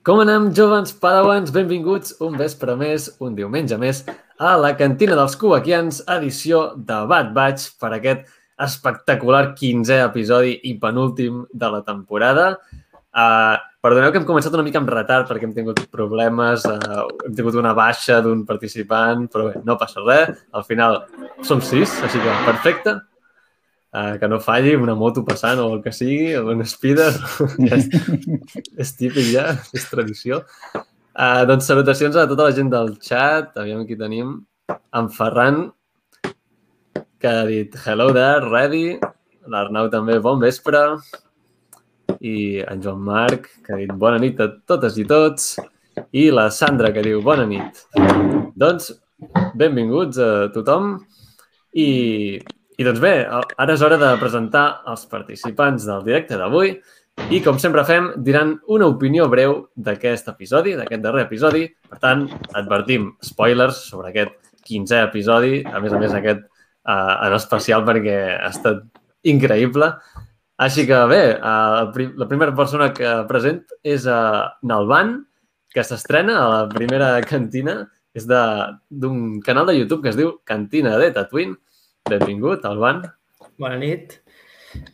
Com anem, joves padawans? Benvinguts un vespre més, un diumenge més, a la cantina dels Cubaquians, edició de Bad Batch per aquest espectacular 15è episodi i penúltim de la temporada. Uh, perdoneu que hem començat una mica amb retard perquè hem tingut problemes, uh, hem tingut una baixa d'un participant, però bé, no passa res. Al final som sis, així que perfecte uh, que no falli una moto passant o el que sigui, o un speeder, ja és, és típic ja, és tradició. Uh, doncs salutacions a tota la gent del chat, aviam qui tenim. En Ferran, que ha dit hello there, ready. L'Arnau també, bon vespre. I en Joan Marc, que ha dit bona nit a totes i tots. I la Sandra, que diu bona nit. Doncs, benvinguts a tothom. I i doncs bé, ara és hora de presentar els participants del directe d'avui i, com sempre fem, diran una opinió breu d'aquest episodi, d'aquest darrer episodi. Per tant, advertim spoilers sobre aquest 15è episodi, a més a més aquest uh, en especial perquè ha estat increïble. Així que bé, uh, la primera persona que present és uh, Nalban, que s'estrena a la primera cantina. És d'un canal de YouTube que es diu Cantina de Tatooine Benvingut, Alban. Bona nit.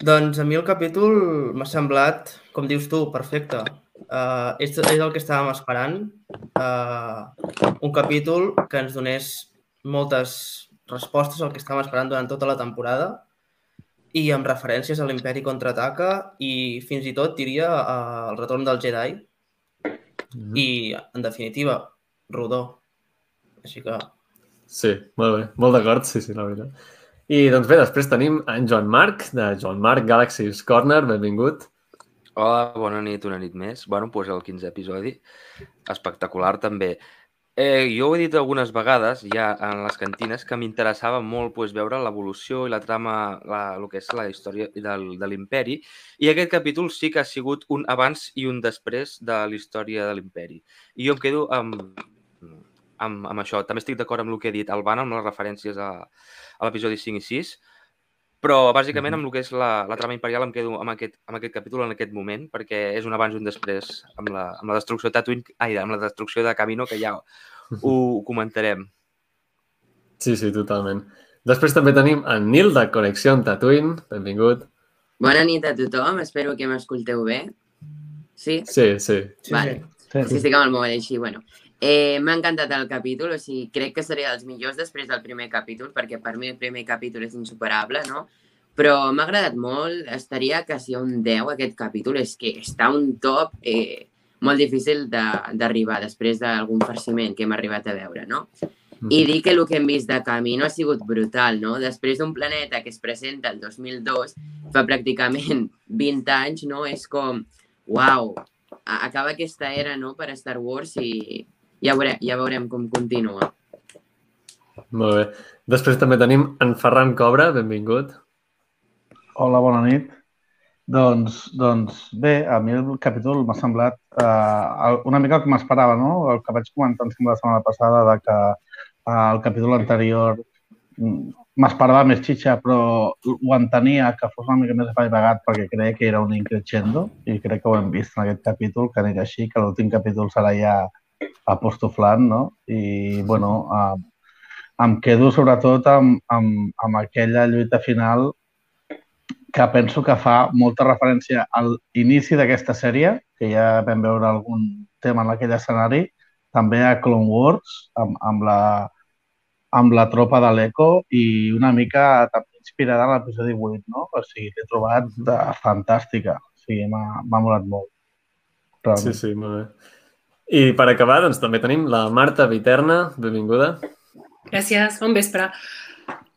Doncs a mi el capítol m'ha semblat, com dius tu, perfecte. Uh, és, és el que estàvem esperant. Uh, un capítol que ens donés moltes respostes al que estàvem esperant durant tota la temporada i amb referències a l'Imperi contraataca i fins i tot diria uh, el retorn del Jedi mm -hmm. i, en definitiva, rodó. Així que... Sí, molt bé. Molt d'acord, sí, sí, la veritat. I doncs bé, després tenim en Joan Marc, de Joan Marc Galaxy's Corner. Benvingut. Hola, bona nit, una nit més. Bueno, doncs el 15è episodi. Espectacular, també. Eh, jo ho he dit algunes vegades ja en les cantines que m'interessava molt pues, veure l'evolució i la trama, la, el que és la història del, de l'imperi i aquest capítol sí que ha sigut un abans i un després de la història de l'imperi. I jo em quedo amb, amb, amb això. També estic d'acord amb el que ha dit Alban, amb les referències a, a l'episodi 5 i 6, però bàsicament amb el que és la, la trama imperial em quedo amb aquest, amb aquest capítol en aquest moment, perquè és un abans i un després amb la, amb la destrucció de Tatooine, ai, amb la destrucció de Camino, que ja ho, ho comentarem. Sí, sí, totalment. Després també tenim en Nil de Connexió amb Tatooine. Benvingut. Bona nit a tothom, espero que m'escolteu bé. Sí? Sí, sí. Vale. Sí, sí. sí estic amb el mòbil així, bueno. Eh, M'ha encantat el capítol, o sigui, crec que seria dels millors després del primer capítol, perquè per mi el primer capítol és insuperable, no? Però m'ha agradat molt, estaria quasi un 10 aquest capítol, és que està un top eh, molt difícil d'arribar de, després d'algun farciment que hem arribat a veure, no? I dir que el que hem vist de Camino ha sigut brutal, no? Després d'un planeta que es presenta el 2002, fa pràcticament 20 anys, no? És com, uau, acaba aquesta era, no?, per a Star Wars i, ja veurem, ja veurem com continua. Molt bé. Després també tenim en Ferran Cobra, benvingut. Hola, bona nit. Doncs, doncs bé, a mi el capítol m'ha semblat uh, una mica el que m'esperava, no? El que vaig comentar la setmana passada de que uh, el capítol anterior mm, m'esperava més xitxa, però ho entenia que fos una mica més apaivagat perquè creia que era un increixendo i crec que ho hem vist en aquest capítol, que anirà així, que l'últim capítol serà ja apostoflant, no? I, bueno, eh, em quedo sobretot amb, amb, amb aquella lluita final que penso que fa molta referència al inici d'aquesta sèrie, que ja vam veure algun tema en aquell escenari, també a Clone Wars, amb, amb, la, amb la tropa de l'Eco i una mica també inspirada en l'episodi 8, no? O sigui, l'he trobat de, fantàstica. O sigui, m'ha molat molt. Realment. Sí, sí, molt bé. I per acabar, doncs, també tenim la Marta Viterna. Benvinguda. Gràcies, bon vespre.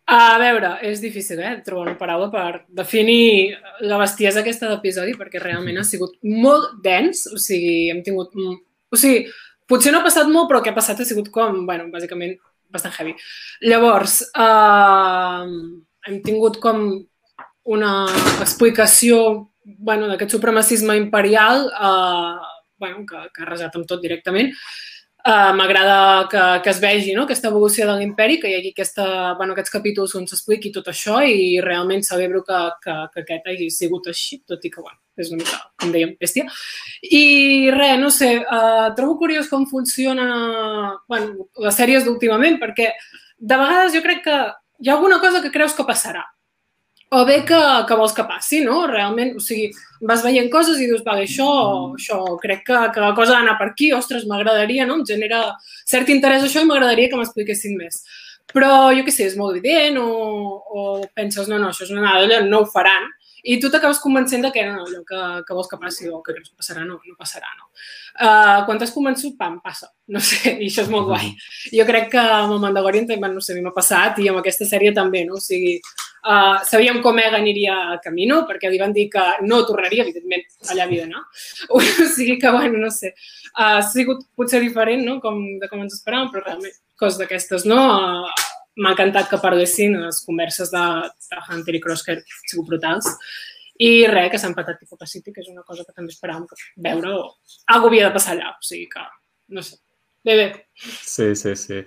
A veure, és difícil, eh, trobar una paraula per definir la bestiesa aquesta d'episodi, perquè realment ha sigut molt dens, o sigui, hem tingut... O sigui, potser no ha passat molt, però que ha passat ha sigut com, bueno, bàsicament, bastant heavy. Llavors, eh, hem tingut com una explicació bueno, d'aquest supremacisme imperial eh, bueno, que, que ha resat amb tot directament. Uh, M'agrada que, que es vegi no? aquesta evolució de l'imperi, que hi hagi aquesta, bueno, aquests capítols on s'expliqui tot això i realment celebro que, que, que aquest hagi sigut així, tot i que bueno, és una mica, com dèiem, bèstia. I res, no sé, uh, trobo curiós com funciona bueno, les sèries d'últimament, perquè de vegades jo crec que hi ha alguna cosa que creus que passarà o bé que, que vols que passi, no? Realment, o sigui, vas veient coses i dius, vale, això, això crec que, que la cosa ha d'anar per aquí, ostres, m'agradaria, no? Em genera cert interès això i m'agradaria que m'expliquessin més. Però, jo què sé, és molt evident o, o penses, no, no, això és una nadalla, no ho faran. I tu t'acabes convencent de que no, allò que, que vols que passi o que creus que passarà, no, no passarà, no. Uh, quan t'has convençut, pam, passa. No sé, i això és molt guai. Jo crec que amb el Mandalorian, no sé, a mi m'ha passat i amb aquesta sèrie també, no? O sigui, uh, sabíem com Egan aniria a Camino, perquè li van dir que no tornaria, evidentment, allà havia d'anar. O sigui que, bueno, no sé, uh, ha sigut potser diferent, no?, com, de com ens esperàvem, però realment, coses d'aquestes, no? Uh, M'ha encantat que parlessin les converses de, de Hunter i Crosshair, han sigut brutals. I res, que s'ha empatat tipus Pacific, que és una cosa que també esperàvem veure. O... Algo havia de passar allà, o sigui que, no sé. Bé, bé. Sí, sí, sí.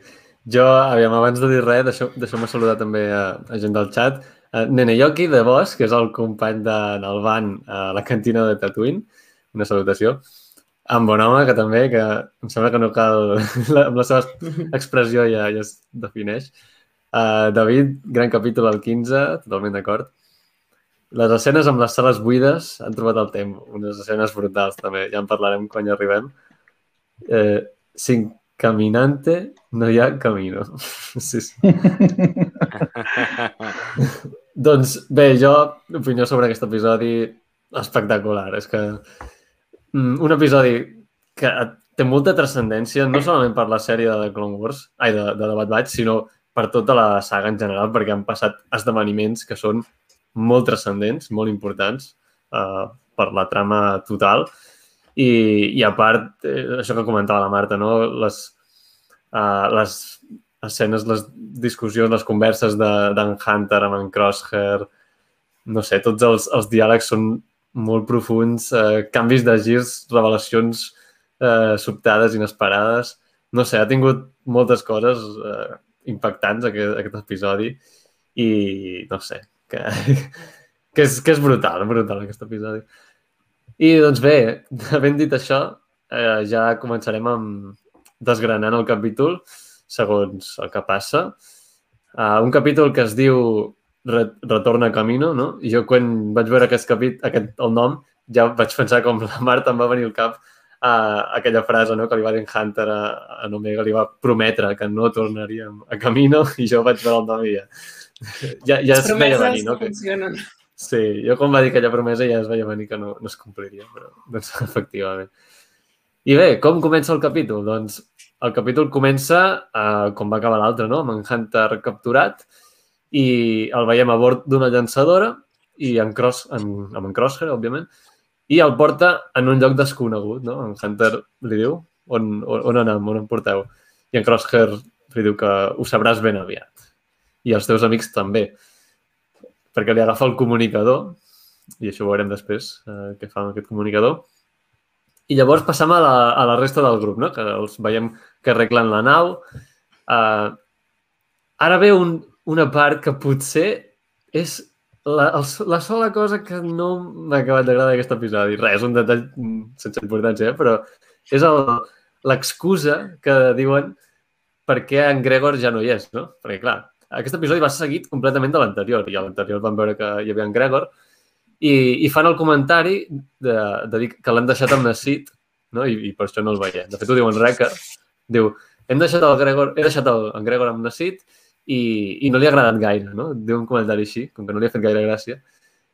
Jo, aviam, abans de dir res, deixeu-me deixeu saludar també a, a gent del xat. Uh, Nene Yoki de Bosch, que és el company de Nalban a la cantina de Tatooine. Una salutació. En Bonhome, que també, que em sembla que no cal... La, amb la seva expressió ja, ja es defineix. Uh, David, gran capítol al 15, totalment d'acord. Les escenes amb les sales buides han trobat el temps. Unes escenes brutals, també. Ja en parlarem quan hi arribem. Eh, cinc Caminante, no hi ha camino. Sí, sí. doncs bé, jo, opinió sobre aquest episodi espectacular. És que mm, un episodi que té molta transcendència, no solament per la sèrie de The Clone Wars, ai, de, de The Bad Batch, sinó per tota la saga en general, perquè han passat esdeveniments que són molt transcendents, molt importants uh, per la trama total. I, i a part, eh, això que comentava la Marta, no? les, uh, les escenes, les discussions, les converses d'en de, Hunter amb en Crosshair, no sé, tots els, els diàlegs són molt profuns, eh, canvis de girs, revelacions eh, sobtades, inesperades. No sé, ha tingut moltes coses eh, impactants aquest, aquest episodi i no sé, que, que, és, que és brutal, brutal aquest episodi. I doncs bé, havent dit això, eh, ja començarem amb desgranant el capítol segons el que passa. Uh, un capítol que es diu Retorna a Camino, no? I jo quan vaig veure aquest capítol, aquest, el nom, ja vaig pensar com la Marta em va venir al cap uh, aquella frase no? que li va dir Hunter a, a Omega, li va prometre que no tornaria a Camino i jo vaig veure el nom i ja, ja, ja es veia venir, no? Que, Sí, jo quan va dir aquella promesa ja es veia venir que no, no es compliria, però doncs, efectivament. I bé, com comença el capítol? Doncs el capítol comença eh, com va acabar l'altre, no? amb en Hunter capturat i el veiem a bord d'una llançadora i en Cross, en, amb en Crosshair, òbviament, i el porta en un lloc desconegut, no? En Hunter li diu, on, on, on anem, on em porteu? I en Crosshair li diu que ho sabràs ben aviat. I els teus amics també perquè li agafa el comunicador, i això ho veurem després, eh, què fa amb aquest comunicador. I llavors passam a la, a la resta del grup, no? que els veiem que arreglen la nau. Eh, ara ve un, una part que potser és la, el, la sola cosa que no m'ha acabat d'agradar d'aquest episodi. Res, un detall sense importància, eh? però és l'excusa que diuen per què en Gregor ja no hi és, no? Perquè, clar, aquest episodi va seguit completament de l'anterior, i a l'anterior vam veure que hi havia en Gregor, i, i fan el comentari de, de dir que l'han deixat amb Nassit, no? I, i per això no el veiem. De fet, ho diu en Reca, diu, hem deixat el Gregor, he deixat el, en Gregor amb Nassit i, i no li ha agradat gaire, no? Diu un comentari així, com que no li ha fet gaire gràcia.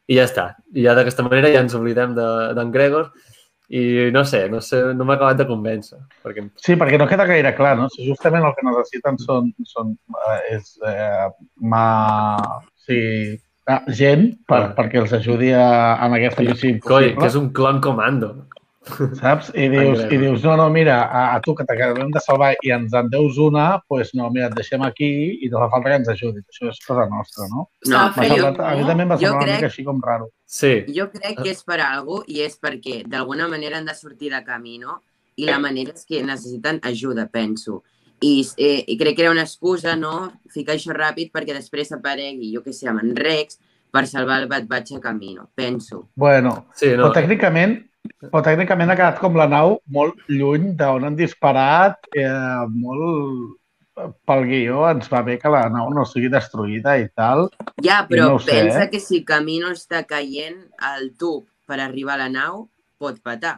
I ja està. I ja d'aquesta manera ja ens oblidem d'en de, Gregor i no sé, no sé, no m'ha acabat de convèncer. Perquè... Sí, perquè no queda gaire clar, no? Si justament el que necessiten són, són eh, és eh, ma... sí, ah, gent per, ah. perquè els ajudi a, en aquesta missió impossible. Coi, que és un clon comando saps? I dius, i dius no, no, mira, a, a tu que t'acabem de salvar i ens en deus una, doncs pues no, mira, et deixem aquí i no fa falta que ens ajudis. Això és cosa nostra, no? No, jo, a mi també em va semblar crec, una mica així com raro. Sí. Jo crec que és per algú i és perquè d'alguna manera han de sortir de camí, no? i la manera és que necessiten ajuda, penso. I, eh, i crec que era una excusa, no?, ficar això ràpid perquè després aparegui, jo què sé, amb en Rex, per salvar el Bad Batch a Camino, penso. Bueno, Sí, no. no, però tècnicament, però tècnicament ha quedat com la nau molt lluny d'on han disparat, eh, molt pel guió ens va bé que la nau no sigui destruïda i tal. Ja, però no ho sé, pensa eh? que si Camino està caient al tub per arribar a la nau, pot patar.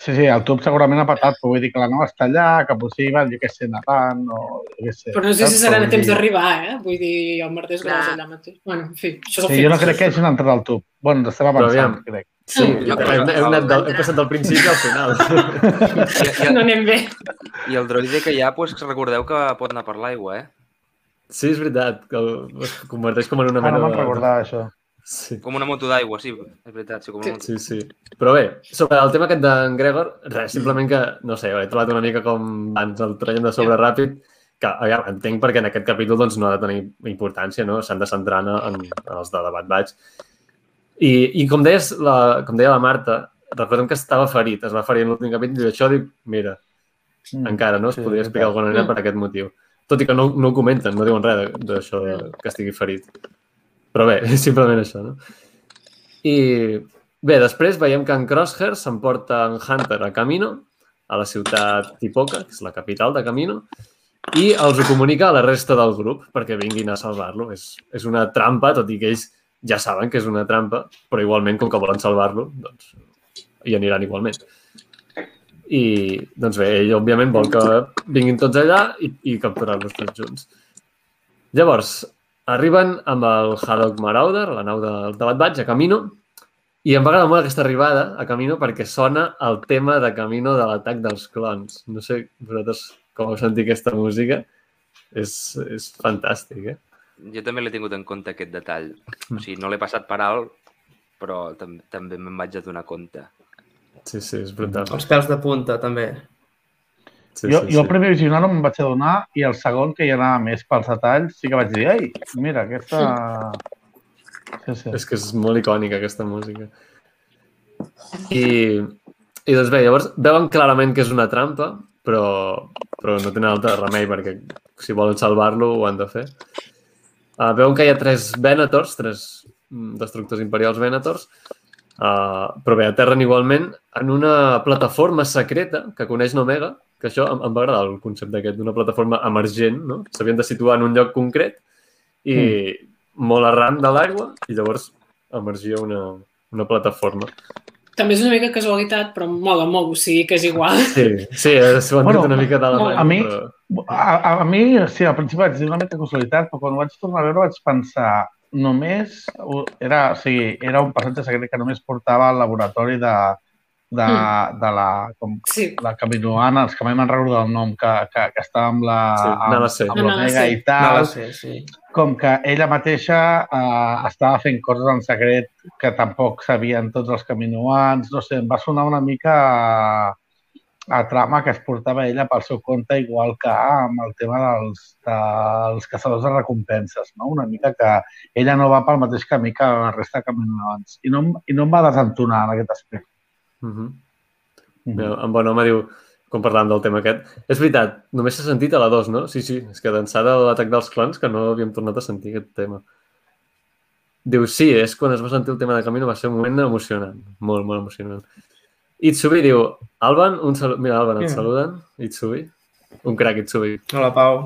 Sí, sí, el tub segurament ha patat, però vull dir que la nau està allà, que potser van, jo què sé, nedant o jo què sé. Però no sé si a Vull temps d'arribar, eh? Vull dir, el martès gros Clar. allà mateix. Bueno, en fi, això és el Sí, film. jo no crec que hagin entrat al tub. Bueno, estem avançant, crec. Sí, Jo- hem, hem, anat del, hem passat del principi al final. I, i, No anem bé. i el droide que hi ha, doncs, recordeu que pot anar per l'aigua, eh? Sí, és veritat, que el- es converteix com en una Ah, mena no me'n de... recordava, això. Sí. Com una moto d'aigua, sí, és veritat. Sí, com una moto. Sí, sí. Però bé, sobre el tema aquest d'en Gregor, res, simplement que, no sé, he trobat una mica com abans el traiem de sobre ràpid, que aviam, entenc perquè en aquest capítol doncs, no ha de tenir importància, no? S'han de centrar en, en els de Debat Batch. I, i com, deies, la, com deia la Marta, recordem que estava ferit, es va ferir en l'últim capítol i això dic, mira, Mm. encara, no? Es Sí, podria explicar d'alguna manera Mm. per aquest motiu. Tot i que no, no ho comenten, no diuen res d'això, de, que estigui ferit. Però bé, és simplement això, no? I bé, després veiem que en Crosshair s'emporta en Hunter a Camino, a la ciutat Tipoca, que és la capital de Camino, i els ho comunica a la resta del grup perquè vinguin a salvar-lo. És, és una trampa, tot i que ells ja saben que és una trampa, però igualment, com que volen salvar-lo, doncs hi aniran igualment. I, doncs bé, ell, òbviament, vol que vinguin tots allà i, i capturar-los tots junts. Llavors, arriben amb el Haddock Marauder, la nau del Tabat Batch, a Camino, i em va agradar molt aquesta arribada a Camino perquè sona el tema de Camino de l'atac dels clons. No sé vosaltres com heu sentit aquesta música. És, és fantàstic, eh? Jo també l'he tingut en compte, aquest detall. O sigui, no l'he passat per alt, però tam també me'n vaig adonar compte. Sí, sí, és brutal. Els pèls de punta, també. Sí, jo, sí, jo sí. el primer visionar no me'n vaig adonar i el segon, que hi anava més pels detalls, sí que vaig dir, ai, mira, aquesta... Sí, sí. És que és molt icònica, aquesta música. I, i doncs bé, llavors veuen clarament que és una trampa, però, però no tenen altre remei perquè si volen salvar-lo ho han de fer. Uh, veuen que hi ha tres Venators, tres mm, destructors imperials Venators, uh, però bé, aterren igualment en una plataforma secreta que coneix l'Omega, que això em, em va agradar el concepte aquest d'una plataforma emergent, no? S'havien de situar en un lloc concret i mm. molt arran de l'aigua i llavors emergia una, una plataforma. També és una mica casualitat, però mola molt, o sigui que és igual. Sí, sí, s'ho han Bueno, una mica de la a mi- però... A, a, a mi, sí, al principi vaig dir una mica casualitat, però quan ho vaig tornar a veure vaig pensar només, era, o sigui, era un passatge secret que només portava al laboratori de, de, de la, com, Sí, la Caminoana, els que mai me'n recordo del nom, que, que, que estava amb la Sí, amb, C. amb l'Omega i tal, No la sé, sí. com que ella mateixa eh, estava fent coses en secret que tampoc sabien tots els caminoans, no sé, em va sonar una mica a, a trama que es portava ella pel seu compte, igual que amb el tema dels, dels caçadors de recompenses, no? Una mica que ella no va pel mateix camí que la resta de caminoans. I no, i no em va desentonar en aquest aspecte. Uh -huh. Mhm. Bé, en bon home diu, com parlàvem del tema aquest, és veritat, només s'ha sentit a la 2, no? Sí, sí, és que d'ençà de l'atac dels clans que no havíem tornat a sentir aquest tema. Diu, sí, és quan es va sentir el tema de Camino, va ser un moment emocionant, molt, molt emocionant. Itsubi diu, Alban, un salut... Mira, Alban, et saluden, Itsubi. Un crac, Itsubi. Hola, Pau.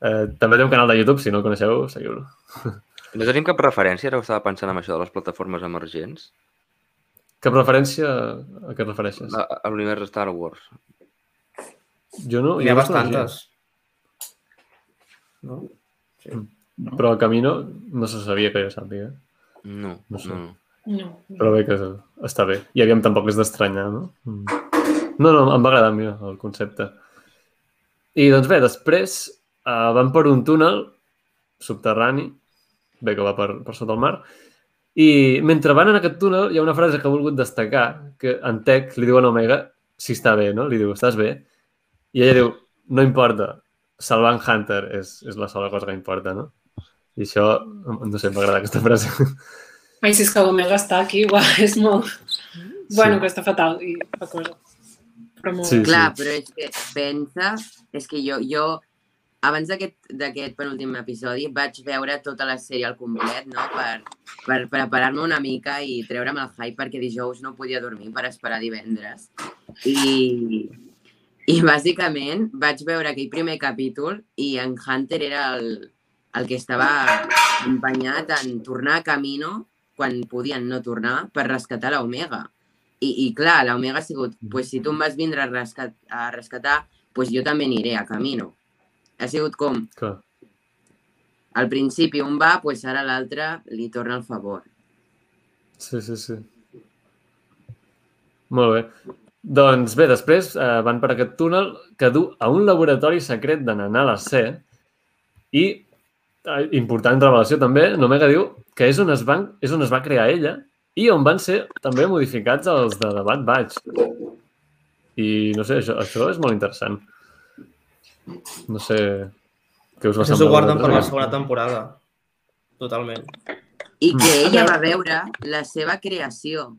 Eh, també té un canal de YouTube, si no el coneixeu, seguiu-lo. No tenim cap referència, ara que estava pensant en això de les plataformes emergents, Cap referència a què et refereixes? a, a l'univers de Star Wars. Jo no... N'hi ha bastantes. No? Sí. No? Però a Camino no se sabia que jo sàpiga. No, No no, sé. no. no. Però bé que està bé. I aviam tampoc és d'estranyar, no? Mm. No, no, em va agradar a mi el concepte. I doncs bé, després uh, van per un túnel subterrani, bé que va per, per sota el mar, i mentre van en aquest túnel hi ha una frase que he volgut destacar, que en Tech li diuen a Omega si està bé, no? Li diu, estàs bé? I ella diu, no importa, salvar en Hunter és, és la sola cosa que importa, no? I això, no sé, m'agrada aquesta frase. Ai, si és que l'Omega està aquí, igual, és molt... Bueno, que està fatal i fa cosa. però molt Sí. Clar, però és que pensa, és que jo, jo abans d'aquest penúltim episodi vaig veure tota la sèrie al complet, no?, per, per preparar-me una mica i treure'm el hype perquè dijous no podia dormir per esperar divendres. I, i bàsicament vaig veure aquell primer capítol i en Hunter era el, el que estava empenyat en tornar a Camino quan podien no tornar per rescatar l'Omega. I, I clar, l'Omega ha sigut, pues, si tu em vas vindre a, rescat, a rescatar, pues jo també aniré a Camino. Ha sigut com, Clar. al principi un va, pues ara l'altre li torna el favor. Sí, sí, sí. Molt bé. Doncs bé, després eh, van per aquest túnel que du a un laboratori secret de Nanà la C i, eh, important revelació també, Nomega diu que és on, es van, és on es va crear ella i on van ser també modificats els de The Bad Batch. I no sé, això, això és molt interessant. No sé què us va Això semblar. s'ho guarden per la segona temporada. Totalment. I que Mm. ella va veure la seva creació.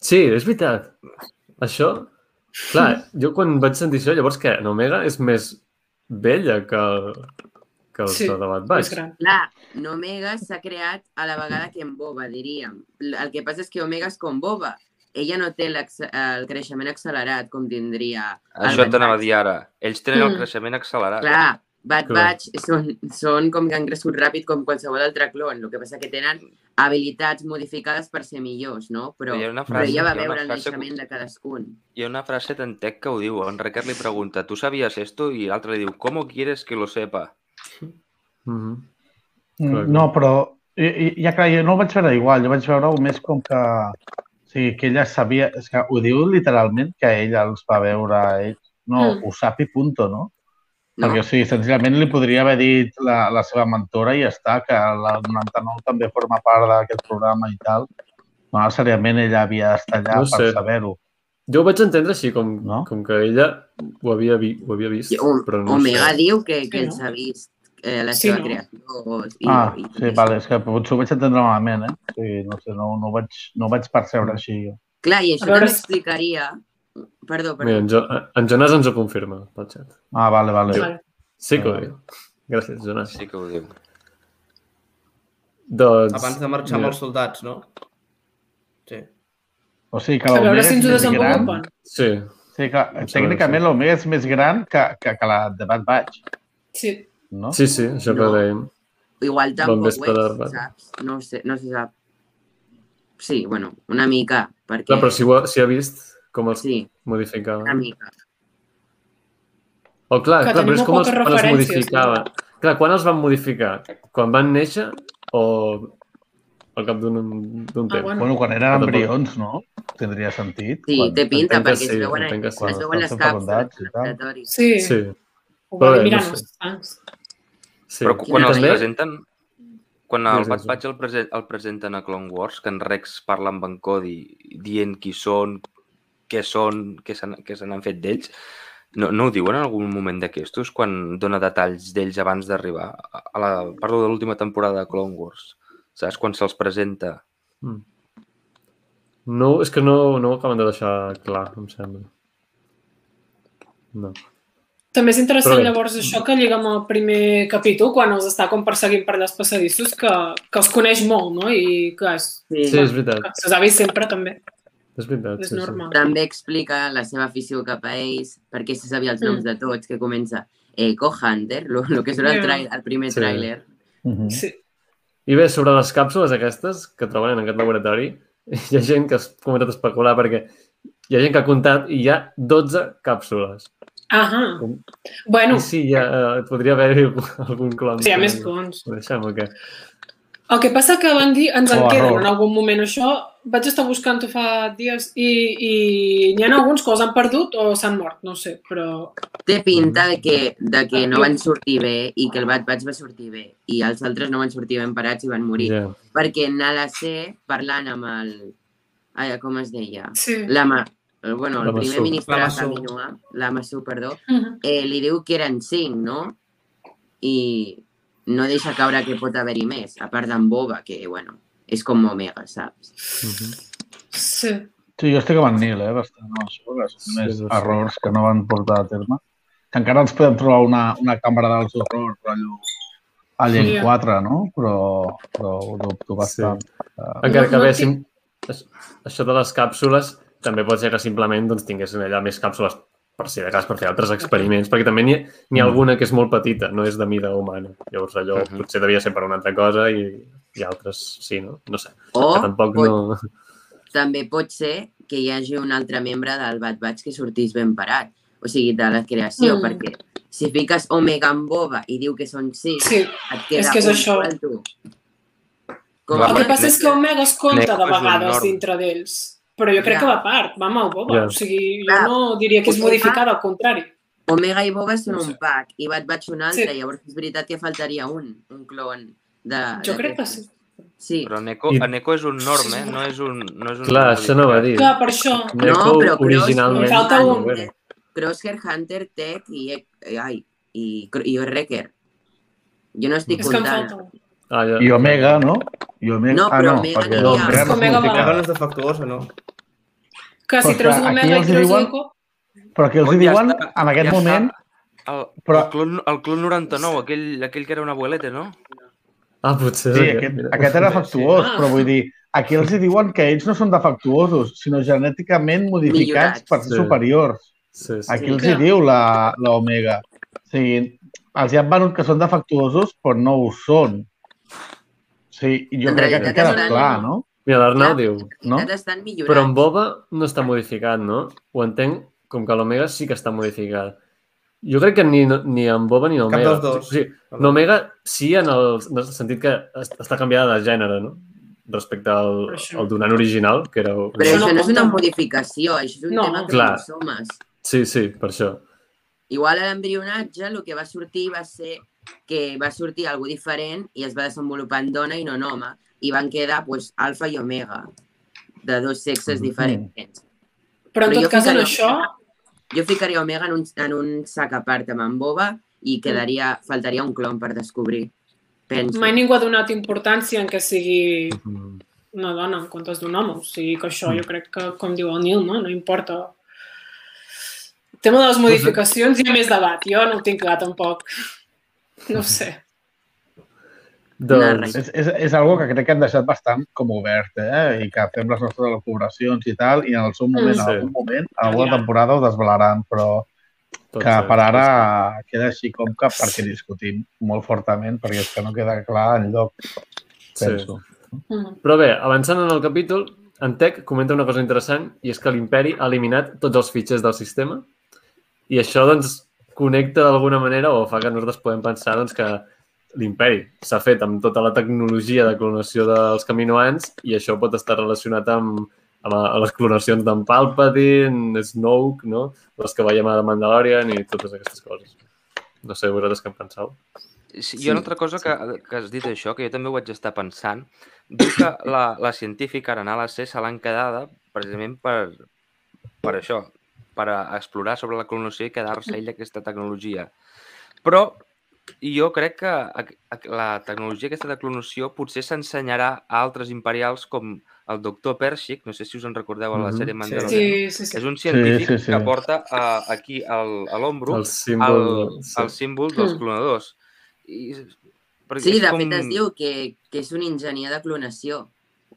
Sí, és veritat. Això, clar, jo quan vaig sentir això, llavors que l'Omega és més vella que, que els Sí, de Batch. gran. Clar, Omega s'ha creat a la vegada que en Boba, diríem. El que passa és que Omega és com Boba. Ella no té el creixement accelerat com tindria el Això t'anava a dir ara. Ells tenen el Mm. creixement accelerat. Clar, Bad Clar. Batch són, són com que han crescut ràpid com qualsevol altre clon. El que passa que tenen habilitats modificades per ser millors, no? Però, Hi ha una però frase- ella va hi ha una veure el frase- naixement de cadascun. Hi ha una frase tan tec que ho diu. En Ricard li pregunta, ¿tú sabías esto? I l'altre li diu, ¿cómo quieres que lo sepa? Mm -hmm. Mm. No, però i, i, ja clar, jo no ho vaig veure igual, jo vaig veure-ho més com que... O sigui, que ella sabia... És que ho diu literalment que ella els va veure a ell. No, Mm. ho sap i punto, no? No? Perquè, o sigui, senzillament li podria haver dit la, la seva mentora i ja està, que la 99 també forma part d'aquest programa i tal. No necessàriament ella havia d'estar allà No per sé. saber-ho. Jo ho vaig entendre així, com, No? com que ella ho havia, vi, ho havia vist, I O, però no Omega sé. diu que, que Sí, els no? ha vist eh, la Sí, seva no? creació. I, Ah, i, sí, vale, és que potser ho vaig entendre malament, eh? Sigui, no sé, no, no, vaig, no vaig percebre així jo. Clar, i això veure també explicaria... Perdó, perdó. Mira, en, jo, en Jonas ens ho confirma pel xat. Ah, vale, vale. Vale. Sí que ho diu. Gràcies, Jonas. Sí que ho diu. Doncs... Abans de marxar amb mira, els soldats, no? Sí. O sigui que l'Omega si és més gran. Sí, Sí, que sí. tècnicament l'Omega és més gran que, que, que la de Bad Batch, Sí. No? sí, sí, això que No. dèiem. Igual Bon tampoc vespre, ho és, saps? No, sé, no se sap. Sí, bueno, una mica, perquè... Clar, però si, ho ha, si ha vist com els Sí, modificaven. una mica. O clar, Que clar però és com els, quan els referències, modificaven. Clar, quan els van modificar? Quan van néixer o al cap d'un d'un Ah, temps? bueno. Bueno, quan eren embrions, no? Tindria sentit. Sí, quan... té pinta, entenc que perquè sí, es veuen, sí. es veuen les de tal. laboratori. Sí. Sí, Ho Però va bé, mirant no els sé. tancs. Sí. Però quan I els també, presenten, quan el Bad. Batch el, prese el presenten a Clone Wars, que en Rex parla amb en Cody dient qui són, què són, què se n'han- fet d'ells, no, no ho diuen en algun moment d'aquestos, quan dona detalls d'ells abans d'arribar? A la, parlo de l'última temporada de Clone Wars. Saps? Quan se'ls presenta. Mm. No, és que no, no ho acaben de deixar clar, em sembla. No. També és interessant Però bé. llavors això que lliga amb el primer capítol, quan els està com perseguint per allà els passadissos, que, que els coneix molt, no? I que, és, Sí. Sí, és veritat. que se'ls ha vist sempre, també. És veritat, És sí, sí. normal. També explica la seva afició cap a ells, perquè se sabia els noms Mm. de tots, que comença Eco Hunter, el que al Yeah. trail, el primer Sí. tràiler. Mhm. Sí. I bé, sobre les càpsules aquestes que troben en aquest laboratori, hi ha gent que ha començat a especular perquè hi ha gent que ha comptat i hi ha 12 càpsules. Ahà. Com- Bueno, I sí, ha, eh, podria haver-hi algun, clon. sí, hi ha més cons. Ho deixem, o què? El que passa que van dir, ens en O queden en algun moment això, vaig estar buscant-ho fa dies i, i n'hi ha alguns que els han perdut o s'han mort, no ho sé, però... Té pinta de que, de que no van sortir bé i que el Bad Batch va sortir bé i els altres no van sortir ben parats i van morir. Ja. Perquè en la C, parlant amb el... Ai, com es deia? Sí. La, Ma- el, bueno, el primer Massou. ministre La de Massou. Caminoa, la Massou, perdó, eh, li diu que eren cinc, no? I no deixa caure que pot haver-hi més, a part d'en Boba, que, bueno, és com Omega, saps? Mhm. Sí. Sí, jo estic amb en Nil, eh, bastant, no, són Sí, més no sé. errors que no van portar a terme. Que encara ens podem trobar una, una càmera dels horrors, rotllo Alien Sí. 4, no? Però, però ho dubto bastant. Uh, Encara que no bé, tinc- sim... aix- això de les càpsules també pot ser que simplement doncs, tinguessin allà més càpsules per si de cas, per fer altres experiments, perquè també n'hi ha, ha Mm. alguna que és molt petita, no és de mida humana. Llavors allò Mhm. potser devia ser per una altra cosa i, i altres sí, no? No sé. O que tampoc pot, no... també pot ser que hi hagi un altre membre del Bad Batch que sortís ben parat, o sigui, de la creació, Mm. perquè si fiques Omega en Boba i diu que són sis, Sí. et queda És que és un això. tu. Com El que passa és que Omega es compta de vegades dintre d'ells. Però jo crec Ja. que va a part, va amb el boba. Ja. O sigui, jo Clar. no diria que és Omega- modificada, al contrari. Omega i Boba són No sé. un pack i Bad Batch un altre, Sí. llavors és veritat que faltaria un, un clon de... Jo crec que sí. Sí, Però Neko, I- Neko és un norm, eh? No és un... No és un Clar, això no va dir. Clar, per això. Neko però Cross- originalment... Em falta un. no era. Crosshair, Hunter, Tech i, eh, ai, i, i Wrecker. Jo no estic És que em comptant. falta. Ah, ja. I Omega, no? I Omega... No, ah, però no, Omega perquè no hi ha. Omega que Omega va- s'identifica. Omega no és defectuosa, no? Que si treus és que aquí l'Omega i treus diuen-. Però aquí els hi ja diuen, està, en aquest ja moment, està El, Però- el, clon, el clon 99, aquell, aquell que era un abuelete, no? Ah, potser sí, aquest. aquest, mira. aquest era defectuós, Ah. però vull dir, aquí els hi diuen que ells no són defectuosos, sinó genèticament modificats Millorats. per ser Sí. superiors. Sí, sí. Aquí Sí. els hi diu la, la Omega. O sigui, els hi han venut que són defectuosos, però no ho són. Sí, jo En crec que ha quedat estan- clar, no? Mira, l'Arnau diu... no? No? Estan. Però en Boba no està modificat, no? Ho entenc com que l'Omega sí que està modificat. Jo crec que ni, ni en Boba ni en Cap Omega. dels dos. O sigui, en Omega sí en el, en el sentit que es- està canviada de gènere, no? Respecte al, això. al donant original, que era... Però Això no no és una modificació, això és un No. tema de Clar. cromosomes. Sí, sí, per això. Igual a l'embrionatge el que va sortir va ser que va sortir algú diferent i es va desenvolupar en dona i no en home. I van quedar pues, alfa i omega, de dos sexes Mhm. diferents. Però en Però tot cas, en això, Jo ficaria omega en un, en un sac a part amb en Boba i quedaria, faltaria un clon per descobrir. Penso. mai ningú ha donat importància en que sigui Mm. una dona en comptes d'un home. O sigui que això jo crec que, com diu el Nil, no, no importa. El tema de les modificacions hi ha més debat. Jo no ho tinc clar, tampoc. No ho sé. Doncs, És, és, és algo que crec que han deixat bastant com obert, eh? I que fem les nostres elucubracions i tal, i en el seu moment, Mm. en Sí. algun moment, en alguna temporada ho desvelaran, però pot que per ara queda així com que perquè discutim molt fortament, perquè és que no queda clar en lloc, Sí. penso. Mm. Però bé, avançant en el capítol, en Tech comenta una cosa interessant i és que l'imperi ha eliminat tots els fitxers del sistema i això doncs connecta d'alguna manera o fa que nosaltres podem pensar doncs, que l'imperi s'ha fet amb tota la tecnologia de clonació dels caminoans i això pot estar relacionat amb, amb a- les clonacions d'en Palpatine, Snoke, no? les que veiem a The Mandalorian i totes aquestes coses. No sé, vosaltres què en penseu? Sí, hi ha una altra cosa que, que has dit això, que jo també ho vaig estar pensant. Diu que la, la científica Arenal AC se l'han quedada precisament per, per això, per a explorar sobre la clonació i quedar-se ella aquesta tecnologia. Però jo crec que a- a- la tecnologia aquesta de clonació potser s'ensenyarà a altres imperials com el doctor Pershik, no sé si us en recordeu a la sèrie Mandalorian. Sí, sí, sí. És un científic sí, sí. que porta uh, aquí al, a l'ombro El el, símbol... el símbol dels Mm. clonadors. I, Sí, de com... fet es diu que, que és un enginyer de clonació.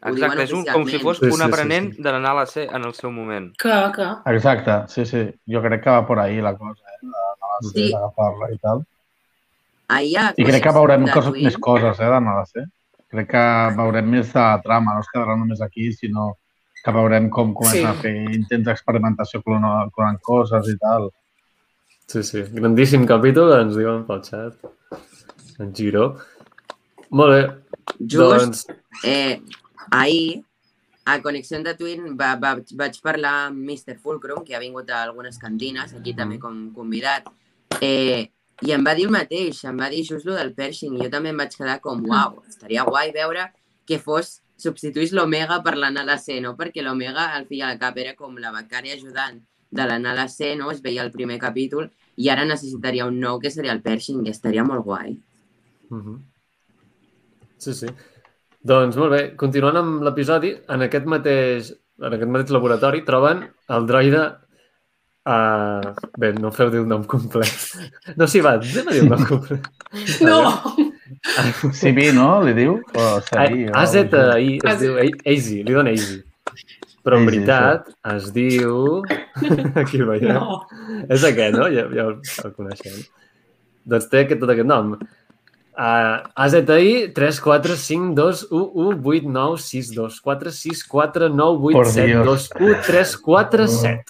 Exacte, és un, com si fos Sí, un sí, sí, aprenent sí. de l'anar a la C en el seu moment. Que, que. Exacte, sí, sí. Jo crec que va por ahí la cosa, eh? De, Sí. d'agafar-la i tal. Allà, I crec que veurem coses, més coses, eh, d'anar a ser. Crec que veurem més de trama, no es quedarà només aquí, sinó que veurem com comencen Sí. a fer intents d'experimentació clonant, clonant coses i tal. Sí, sí. Grandíssim capítol, ens diuen pel xat. En Giro. Molt bé. Just Doncs, eh, ahir, a Connexió de Twin, va, va, vaig parlar amb Mr. Fulcrum, que ha vingut a algunes cantines, aquí també com convidat, eh, i em va dir el mateix, em va dir just lo del Pershing, i jo també em vaig quedar com, uau, estaria guai veure que fos, substituís l'Omega per l'Anala C, no? Perquè l'Omega, al fi i al cap, era com la becària ajudant de l'Anala C, no? Es veia el primer capítol, i ara necessitaria un nou, que seria el Pershing, i estaria molt guai. Mhm. Sí, sí. Doncs molt bé, continuant amb l'episodi, en aquest mateix en aquest mateix laboratori, troben el droide Uh, bé, no feu dir un nom complet. No, sí, va, anem a dir un nom complet. No! Civi, no? Li diu? O... AZI es diu Easy, li dona Easy. Però en veritat es diu... Aquí el veiem. No. És aquest, no? Ja, ja el, el coneixem. Doncs té aquest, tot aquest nom. Uh, AZI 3, 4, 5, 2, 1, 1, 8, 9, 6, 2, 4, 6, 4, 9, 8, Por 7, Dios. 2, 1, 3, 4, 7.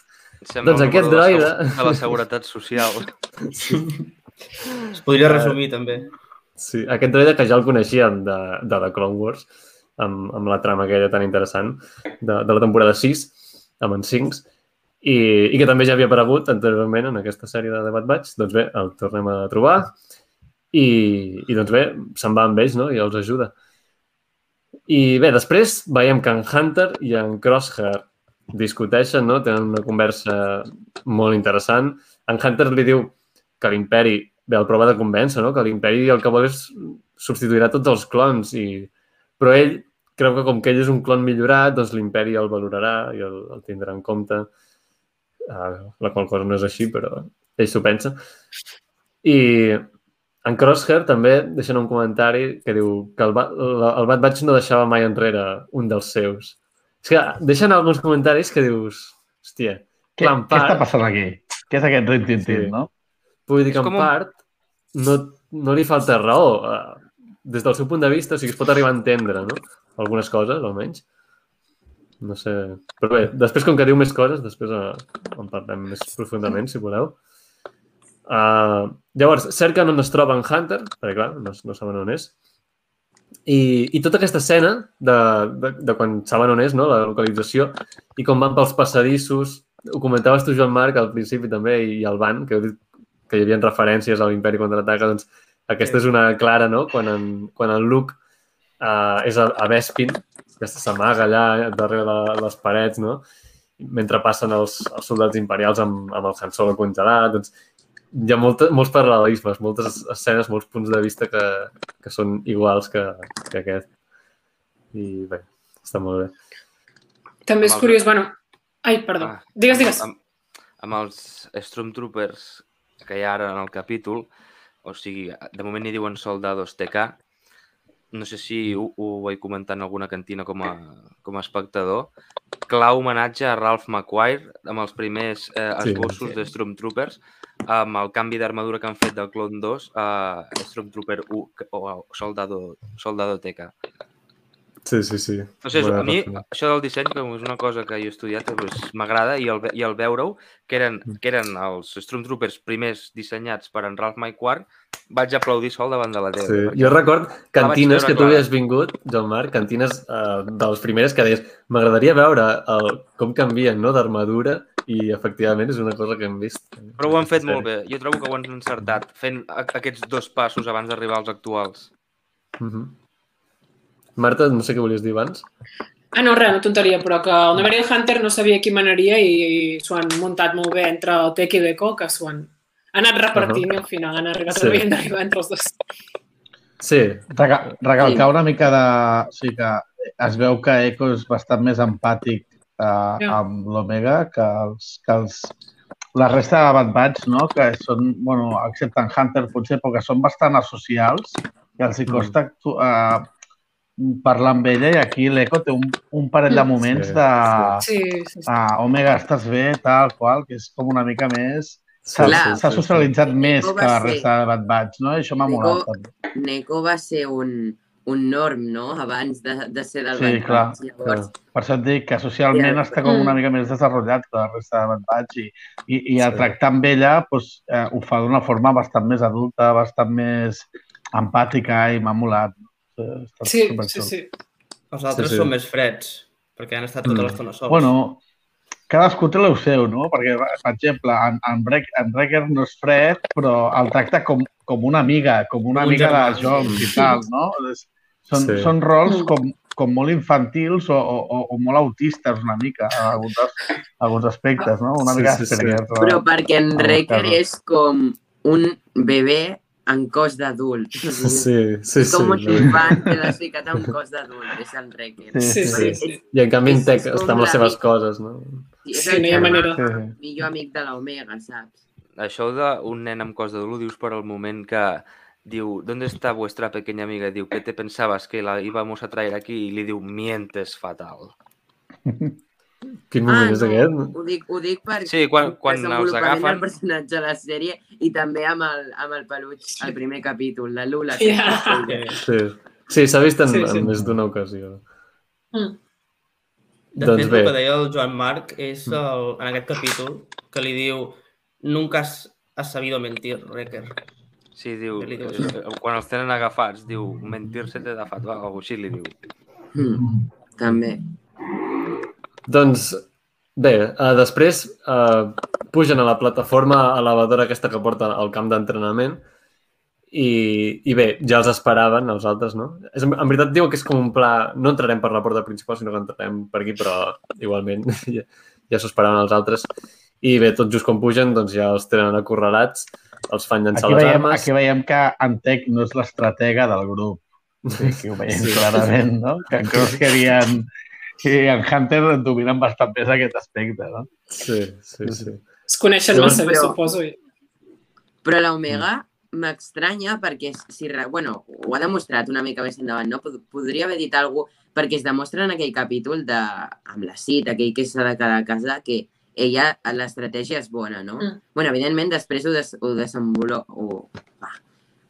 Sembla Doncs aquest de droide- De la Seguretat Social. Es podria resumir, també. Sí, aquest droide que ja el coneixíem de, de The Clone Wars, amb, amb la trama aquella tan interessant de, de la temporada 6, amb en Sinks, i, i que també ja havia aparegut anteriorment en aquesta sèrie de The Bad Batch. Doncs bé, el tornem a trobar i, i doncs bé, se'n va amb ells no? i els ajuda. I bé, després veiem que en Hunter i en Crosshair discuteixen, no? tenen una conversa molt interessant. En Hunter li diu que l'imperi, bé, el prova de convèncer, no? que l'imperi el que vol és substituirà tots els clons, i... però ell creu que com que ell és un clon millorat, doncs l'imperi el valorarà i el, el tindrà en compte, uh, la qual cosa no és així, però ell s'ho pensa. I en Crosshair també deixen un comentari que diu que el, el Bad Batch no deixava mai enrere un dels seus. És que deixen alguns comentaris que dius, hòstia, Què, en què està part, passant aquí? Què és aquest rin-tin-tin, Sí. no? vull dir que en com un- part no, no li falta raó. eh, Des del seu punt de vista, o sigui, es pot arribar a entendre, no? Algunes coses, almenys. No sé... Però bé, després, com que diu més coses, després eh, en parlem més profundament, si voleu. Uh, llavors, cerquen on es troba en Hunter, perquè clar, no, no saben on és. I, i tota aquesta escena de, de, de quan saben on és, no? la localització, i com van pels passadissos, ho comentaves tu, Joan Marc, al principi també, i el Van, que heu dit que hi havia referències a l'Imperi contraataca, doncs aquesta és una clara, no? Quan en, quan en Luke uh, és a, a Bespin, que s'amaga allà darrere de les parets, no? Mentre passen els, els soldats imperials amb, amb el Han Solo congelat, doncs hi ha molta, molts paral·lelismes, moltes escenes, molts punts de vista que, que són iguals que, que aquest. I bé, està molt bé. També és Amb el- curiós, bueno... Ai, perdó. Ah, Digues, digues. Amb, amb els Stormtroopers que hi ha ara en el capítol, o sigui, de moment hi diuen soldados TK, no sé si ho, ho vaig comentar en alguna cantina com a, com a espectador, clau homenatge a Ralph McQuire amb els primers eh, Sí. esbossos de Stormtroopers, amb el canvi d'armadura que han fet del Clone 2 a Stormtrooper 1 que- o a Soldado, Soldado TK. Sí, sí, sí. No sé, Bona a mi això del disseny, com és una cosa que jo he estudiat, doncs, m'agrada i el, i el veure-ho, que, eren, Mm. que eren els Stormtroopers primers dissenyats per en Ralph McQuarrie, vaig aplaudir sol davant de la tele. Sí. Jo record cantines que tu havies vingut, Joan Marc, cantines uh, de les primeres que deies m'agradaria veure el, com canvien no, d'armadura i efectivament és una cosa que hem vist. Però ho han fet molt bé. Jo trobo que ho han encertat, fent a- aquests dos passos abans d'arribar als actuals. Uh -huh. Marta, no sé què volies dir abans. Ah, no, res, una tonteria, però que el Never Hunter no sabia qui manaria i, i s'ho han muntat molt bé entre el Tec i l'Eco, que s'ho han anat repartint uh -huh. i al final han arribat Sí. havien d'arribar entre els dos. Sí, Reca recalcar Sí. una mica de... O sigui que es veu que Echo és bastant més empàtic eh, Ja. amb l'Omega que els, que els, la resta de Bad Batch, no? que són, bueno, excepte en Hunter potser, però que són bastant asocials i els hi costa actu- eh, parlar amb ella i aquí l'Echo té un, un parell de moments Sí, de Sí, sí, sí. ah, Omega, estàs bé, tal qual, que és com una mica més... S'ha Clar. s'ha socialitzat més Echo que la ser- resta de Bad Batch, no? I això m'ha molat. Neko va ser un, un norm, no?, abans de, de ser del Sí, Bad clar. Llavors, Per això et dic que socialment Ja. està com Mm. una mica més desenvolupat que la resta de Batch i, i, i el Sí. tractar amb ella doncs, eh, ho fa d'una forma bastant més adulta, bastant més empàtica i m'ha molat. Està Sí, sí, sí. Els altres Sí, sí. són més freds, perquè han estat tota Mm. l'estona sols. Bueno, cadascú té el seu, no? Perquè, per exemple, en, en, Break, en Breaker no és fred, però el tracta com, com una amiga, com una Com un amiga germà. de jocs i tal, no? És- Són, Sí. són rols Mm. com, com molt infantils o, o, o- molt autistes una mica, en alguns, alguns aspectes, no? Una Sí, mica sí, sí. Asperger. però perquè en en casos. és com un bebè en cos d'adult. Sí, sí, sí. Com un sí. infant que l'has ficat en cos d'adult, és el Wrecker. Sí, Sí, sí, sí. I en canvi en Tec està amb les seves coses, no? És Sí, el no hi ha manera. Sí, sí. millor amic de l'Omega, saps? Això d'un nen amb cos de dolo dius per el moment que diu, ¿dónde está vuestra pequeña amiga? Diu, ¿qué te pensabas que la íbamos a traer aquí? I li diu, mientes fatal. Quin moment és aquest? Ah, ho dic, ho dic per Sí, quan- quan els desenvolupament agafen- del personatge a la sèrie i també amb el, amb el peluig, el primer capítol, la Lula. Ja. Sí, sí s'ha vist en, Sí, sí. en més d'una ocasió. Mm. De Doncs fet, bé. el que deia el Joan Marc és el, en aquest capítol que li diu nunca has, has sabido mentir, Wrecker. Sí, diu, eh, quan els tenen agafats, diu, mentir se te da fat, o així li diu. Mm, també. Doncs bé, uh, després uh, pugen a la plataforma elevadora aquesta que porta al camp d'entrenament i, i bé, ja els esperaven els altres, no? És, en veritat diu que és com un pla... No entrarem per la porta principal, sinó que entrarem per aquí, però igualment ja, ja s'ho esperaven els altres. I bé, tot just com pugen, doncs ja els tenen acorralats, els fan llançar Aquí les veiem, armes. aquí veiem que Antec no és l'estratega del grup. Sí, aquí ho veiem Sí. sí. clarament, no? Que en Crosshair i en, i en Hunter dominen bastant més aquest aspecte, no? Sí, sí, sí. Es coneixen Però- massa bé, però- suposo. I... Però l'Omega m'estranya perquè, si, bueno, ho ha demostrat una mica més endavant, no? Pod- Podria haver dit alguna cosa, perquè es demostra en aquell capítol de, amb la Cid, aquell que s'ha de quedar a casa, que ella, l'estratègia és bona, no? Mm. bueno, evidentment, després ho, des, ho desenvolupa... Ho, va.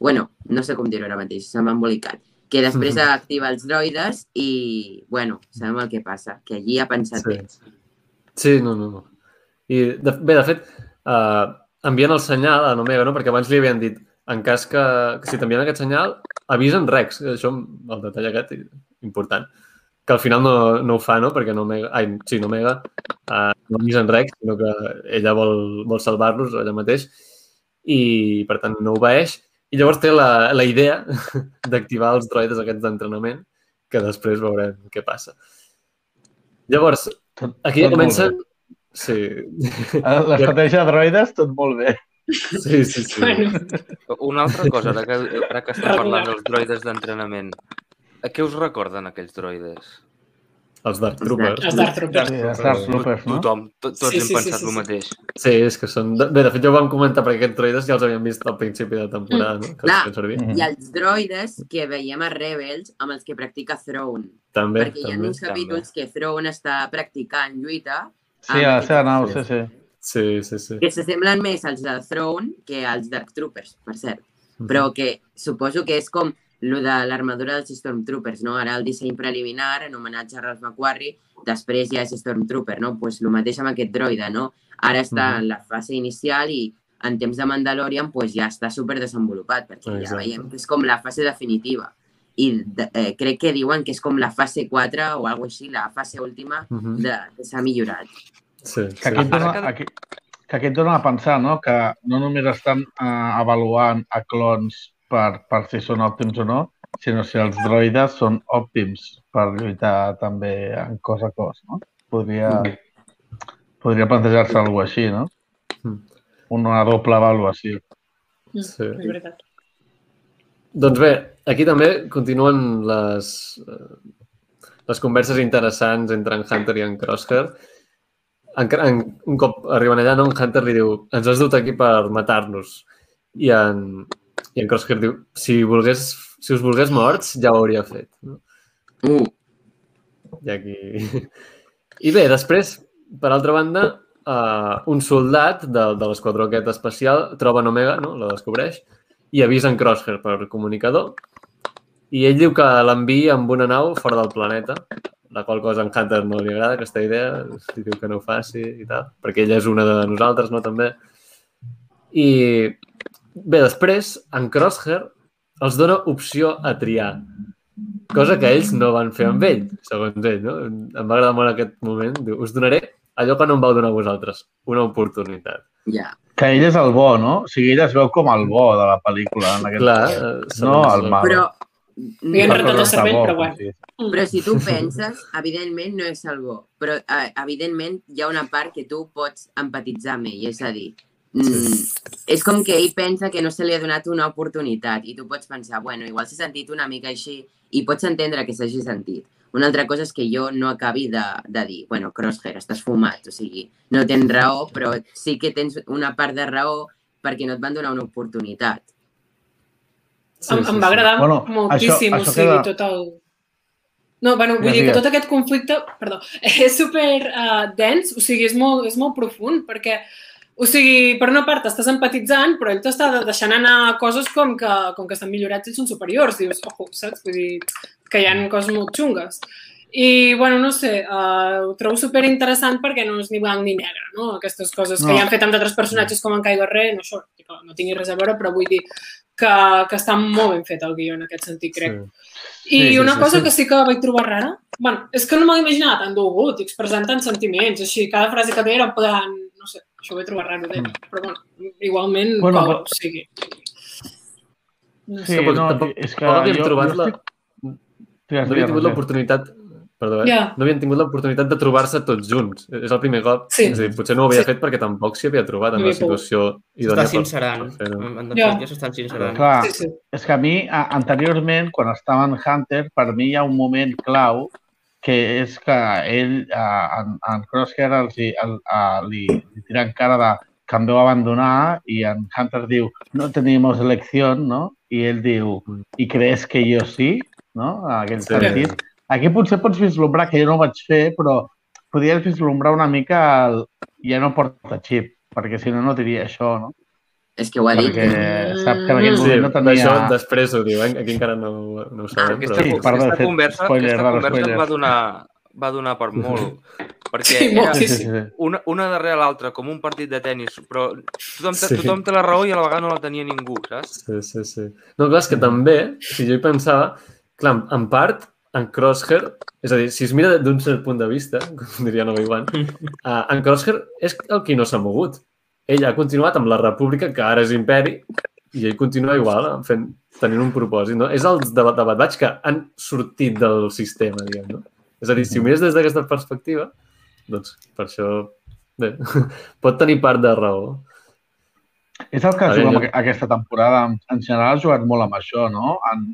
Bueno, no sé com dir-ho ara mateix, se m'ha embolicat. Que després Mhm. activa els droides i, bueno, sabem el que passa, que allí ha pensat Sí. bé. Sí, no, no. no. I, de, bé, de fet, uh, envien el senyal a Omega, no? Perquè abans li havien dit, en cas que, que si t'envien aquest senyal, avisen Rex. Això, el detall aquest, important. Que al final no, no ho fa, no? Perquè Omega, ai, sí, Omega uh, no avisen Rex, sinó que ella vol, vol salvar-los allà mateix i, per tant, no obeeix. I llavors té la, la idea d'activar els droides aquests d'entrenament, que després veurem què passa. Llavors, Tot, Aquí tot comencen... bé. Sí. Eh, L'estratègia de droides, tot molt bé. Sí, sí, sí. Bueno, Una altra cosa, ara que, ara que estem parlant dels droides d'entrenament, a què us recorden aquells droides? Els Dark Troopers. els Dark Troopers. Sí, els Dark Troopers, no? Tothom, to, tots Sí, hem sí, sí, pensat sí, el sí. mateix. Sí, és que són... de- Bé, de fet, ja ho vam comentar perquè aquests droides ja els havíem vist al principi de temporada, no? Que Clar. els servir. I els droides que veiem a Rebels amb els que practica Throne. També, perquè hi ha també. uns capítols que Throne està practicant lluita Sí, a la seva nau, sí, sí. Sí, sí, sí. que s'assemblen més als de Throne que als Dark Troopers, per cert. Mhm. Però que suposo que és com lo de l'armadura dels Stormtroopers, no? Ara el disseny preliminar, en homenatge a Ralph McQuarrie, després ja és Stormtrooper, no? pues el mateix amb aquest droide, no? Ara està Mhm. en la fase inicial i en temps de Mandalorian pues, ja està super desenvolupat, perquè ja Exacte. veiem que és com la fase definitiva. I de, eh, crec que diuen que és com la fase 4 o alguna així, la fase última Mhm. de, que s'ha millorat. Sí, Que aquí, sí. dona, aquí, que aquí et dona a pensar no? que no només estan eh, avaluant a clons per, per si són òptims o no, sinó si els droides són òptims per lluitar també en cos a cos. No? Podria, podria plantejar-se alguna així, no? Mm. Una doble avaluació. Sí. És veritat. Doncs bé, aquí també continuen les, eh, les converses interessants entre en Hunter i en Crosshair. En, en, un cop arriben allà, no, en Hunter li diu ens has dut aquí per matar-nos. I en, I en Crosshair diu si, volgués, si us volgués morts, ja ho hauria fet. No? Uh, I aquí... I bé, després, per altra banda, uh, un soldat de, de l'esquadró aquest especial troba en Omega, no? la descobreix, i avisa en Crosshair per comunicador. I ell diu que l'envia amb una nau fora del planeta, la qual cosa en Hunter no li agrada, aquesta idea, i diu que no ho faci i tal, perquè ella és una de nosaltres, no, també. I bé, després, en Crosshair els dona opció a triar, cosa que ells no van fer amb ell, segons ell, no? Em va agradar molt aquest moment. Diu, us donaré allò que no em vau donar a vosaltres, una oportunitat. ja. Que ell és el bo, no? O sigui, ell es veu com el bo de la pel·lícula. En aquest Clar, eh, No, el mal. Però, Li han Per rentat el coses de cervell, però bueno. sí. però si tu penses, evidentment no és el bo, però eh, evidentment hi ha una part que tu pots empatitzar amb ell, és a dir, mm, és com que ell pensa que no se li ha donat una oportunitat i tu pots pensar, bueno, igual s'ha sentit una mica així i pots entendre que s'hagi sentit. Una altra cosa és que jo no acabi de, de dir, bueno, Crosshair, estàs fumat, o sigui, no tens raó, però sí que tens una part de raó perquè no et van donar una oportunitat. Sí, em, em va agradar Bueno, moltíssim, això- això o sigui, queda- tot el... No, bueno, vull dir que tot aquest conflicte, perdó, és super uh, dens, o sigui, és molt, és molt profund, perquè, o sigui, per una part estàs empatitzant, però ell t'està deixant anar coses com que, com que estan millorats i són superiors. Dius, ojo, saps? Vull dir, que hi ha coses molt xungues. I, bueno, no sé, uh, ho trobo super interessant perquè no és ni blanc ni negre, no? Aquestes coses que No. ja han fet amb altres personatges com en Kylo Ren, no, això, no tingui res a veure, però vull dir que, que està molt ben fet el guió en aquest sentit, crec. Sí. I Sí, una sí, cosa sí. que sí que vaig trobar rara, bueno, és que no m'ho imaginava tan dolgut expressant tants sentiments, així, cada frase que deia era en plan, això ho vaig trobar raro d'ell, però bueno, igualment, Mm. Bueno, però- o sigui... No Sí, sé. Tampoc- no, tampoc- és que no havíem jo, trobat jo la- estic... Digues, No havia digues, tingut l'oportunitat perdó, eh? Ja. no havien tingut l'oportunitat de trobar-se tots junts. És el primer cop. Sí. És a dir, potser no ho havia Sí. fet perquè tampoc s'hi havia trobat en No pogut. situació S'està idònia per- sincerant. per. En Ja. s'estan sincerant. Clar, Sí, sí. és que a mi, anteriorment, quan estava en Hunter, per mi hi ha un moment clau que és que ell, a, en, en Crosshair, els, el, a, li, li tira en cara de que em veu abandonar i en Hunter diu no teníamos elección, no? I ell diu, i crees que jo sí? No? En aquell Sí. sentit. Aquí potser pots vislumbrar que jo no ho vaig fer, però podries vislumbrar una mica el ja no porta xip, perquè si no, no diria això, no? És que ho ha dit. Perquè sap que en aquell Mm. Sí, moment no tenia... això després ho diu, eh? aquí encara no, no ho sabem. Aquesta, però... Sí, sí, perdó, he aquesta fet conversa, spoiler aquesta conversa l'espoiler. va donar, va donar per molt. Perquè Sí, era. Sí, sí, sí. una, una darrere l'altra, com un partit de tennis, però tothom, Sí. tothom té la raó i a la vegada no la tenia ningú, saps? Sí, sí, sí. No, clar, és que també, si jo hi pensava, clar, en part, en Crosshair, és a dir, si es mira d'un cert punt de vista, com diria Obi-Wan, uh, en Crosshair és el qui no s'ha mogut. Ell ha continuat amb la república, que ara és imperi, i ell continua igual, fent, tenint un propòsit. No? És els de, de Bad Batch que han sortit del sistema, diguem, no? És a dir, si ho mires des d'aquesta perspectiva, doncs per això, bé, pot tenir part de raó. És el que A juga veure, amb aqu- aquesta temporada. En- En general ha jugat molt amb això, no? En,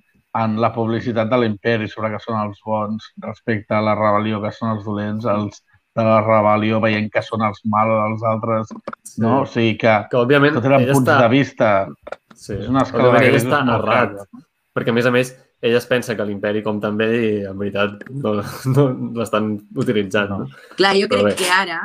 en la publicitat de l'imperi sobre que són els bons respecte a la rebel·lió que són els dolents, els de la rebel·lió veient que són els malos els altres, no? O sigui que Que, òbviament, tot eren punts està... de vista. Sí. És una escala Òbviament, de ell està clara. Perquè, a més a més, ella es pensa que l'imperi, com també, i en veritat, no, no l'estan utilitzant. No. Clar, jo Però crec bé. que ara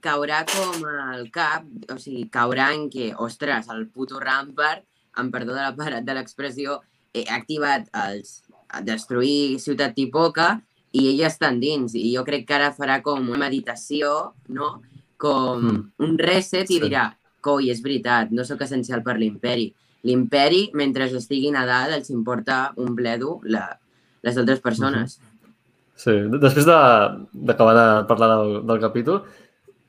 caurà com al cap, o sigui, caurà en que, ostres, el puto Rampart, amb perdó de la part de l'expressió, eh, ha activat els a destruir Ciutat Tipoca i ella està endins. I jo crec que ara farà com una meditació, no? Com Mm. un reset i Sí. dirà, coi, és veritat, no sóc essencial per l'imperi. L'imperi, mentre estiguin a dalt, els importa un bledo la, les altres persones. Sí. Després de- d'acabar de, de parlar del, del capítol,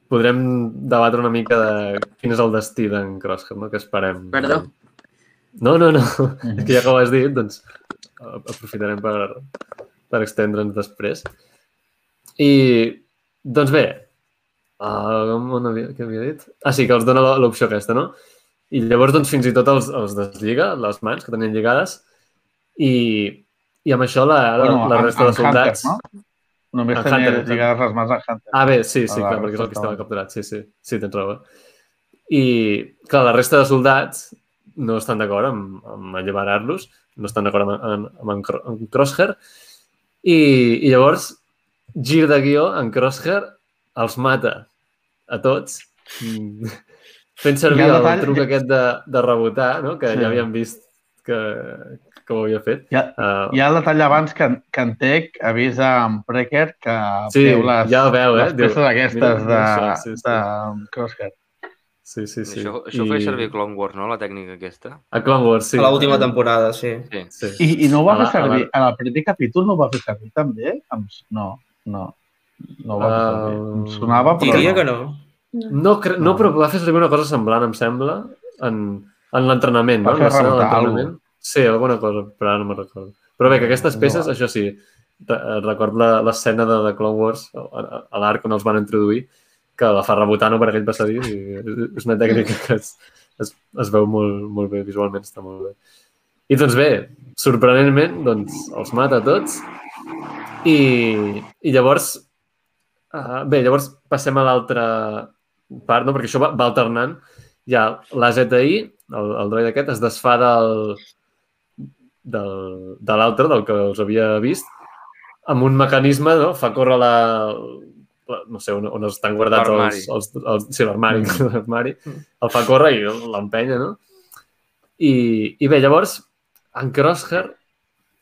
podrem debatre una mica de quin és el destí d'en Crosshair, no? que esperem. Perdó. No, no, no. És que ja que ho has dit, doncs a- aprofitarem per, per extendre'ns després. I, doncs bé, uh, on havia, què havia dit? Ah, sí, que els dona l'opció aquesta, no? I llavors, doncs, fins i tot els, els deslliga, les mans que tenien lligades, i, i amb això la, la, la en- resta de en soldats... Hunter, no? Només En tenia Hunter, lligades les mans a Hunter. Ah, bé, sí, sí, la clar, perquè és el que estava capturat, sí, sí, sí, tens raó. I, clar, la resta de soldats no estan d'acord amb, amb alliberar-los, no estan d'acord amb, amb, amb, en amb Crosshair, i, i llavors, gir de guió, en Crosshair els mata a tots, mm, fent servir el detall- truc aquest de, de rebotar, no? que Sí. ja havíem vist que, que ho havia fet. Hi ha, Uh, hi ha el detall abans que, que en Tech avisa en Precker que Sí, veu les, ja veu, eh? les Diu, peces aquestes mira, de, això, sí, sí. de Crosshair. Sí, sí, sí. Això, això I- feia servir Clone Wars, no?, la tècnica aquesta. A Clone Wars, sí. A l'última temporada, sí. Sí. Sí. I, I no ho va la- fer servir, a la- en el primer capítol no ho va fer servir també? Em No, no. No ho va fer servir. Em Uh, sonava, però Diria no. que no. No, cre... no, No. però va fer servir una cosa semblant, em sembla, en, en l'entrenament, no? Va En l'entrenament. Sí, alguna cosa, però ara no me'n recordo. Però bé, que aquestes No. peces, això sí, re- recordo la- l'escena de, de Clone Wars, a, a- a l'arc on els van introduir, que la fa rebotar no, per aquell passadís i és una tècnica que es, es, es veu molt, molt bé visualment, està molt bé. I doncs bé, sorprenentment, doncs els mata a tots i, i llavors, uh, bé, llavors passem a l'altra part, no? perquè això va, va alternant. Ja l'AZI, el, el droid aquest, es desfà del, del, de l'altre, del que us havia vist, amb un mecanisme, no? fa córrer la, la no sé, on, on estan guardats els, els, els, sí, l'armari, l'armari, el fa córrer i l'empenya, no? I, I bé, llavors, en Crosshair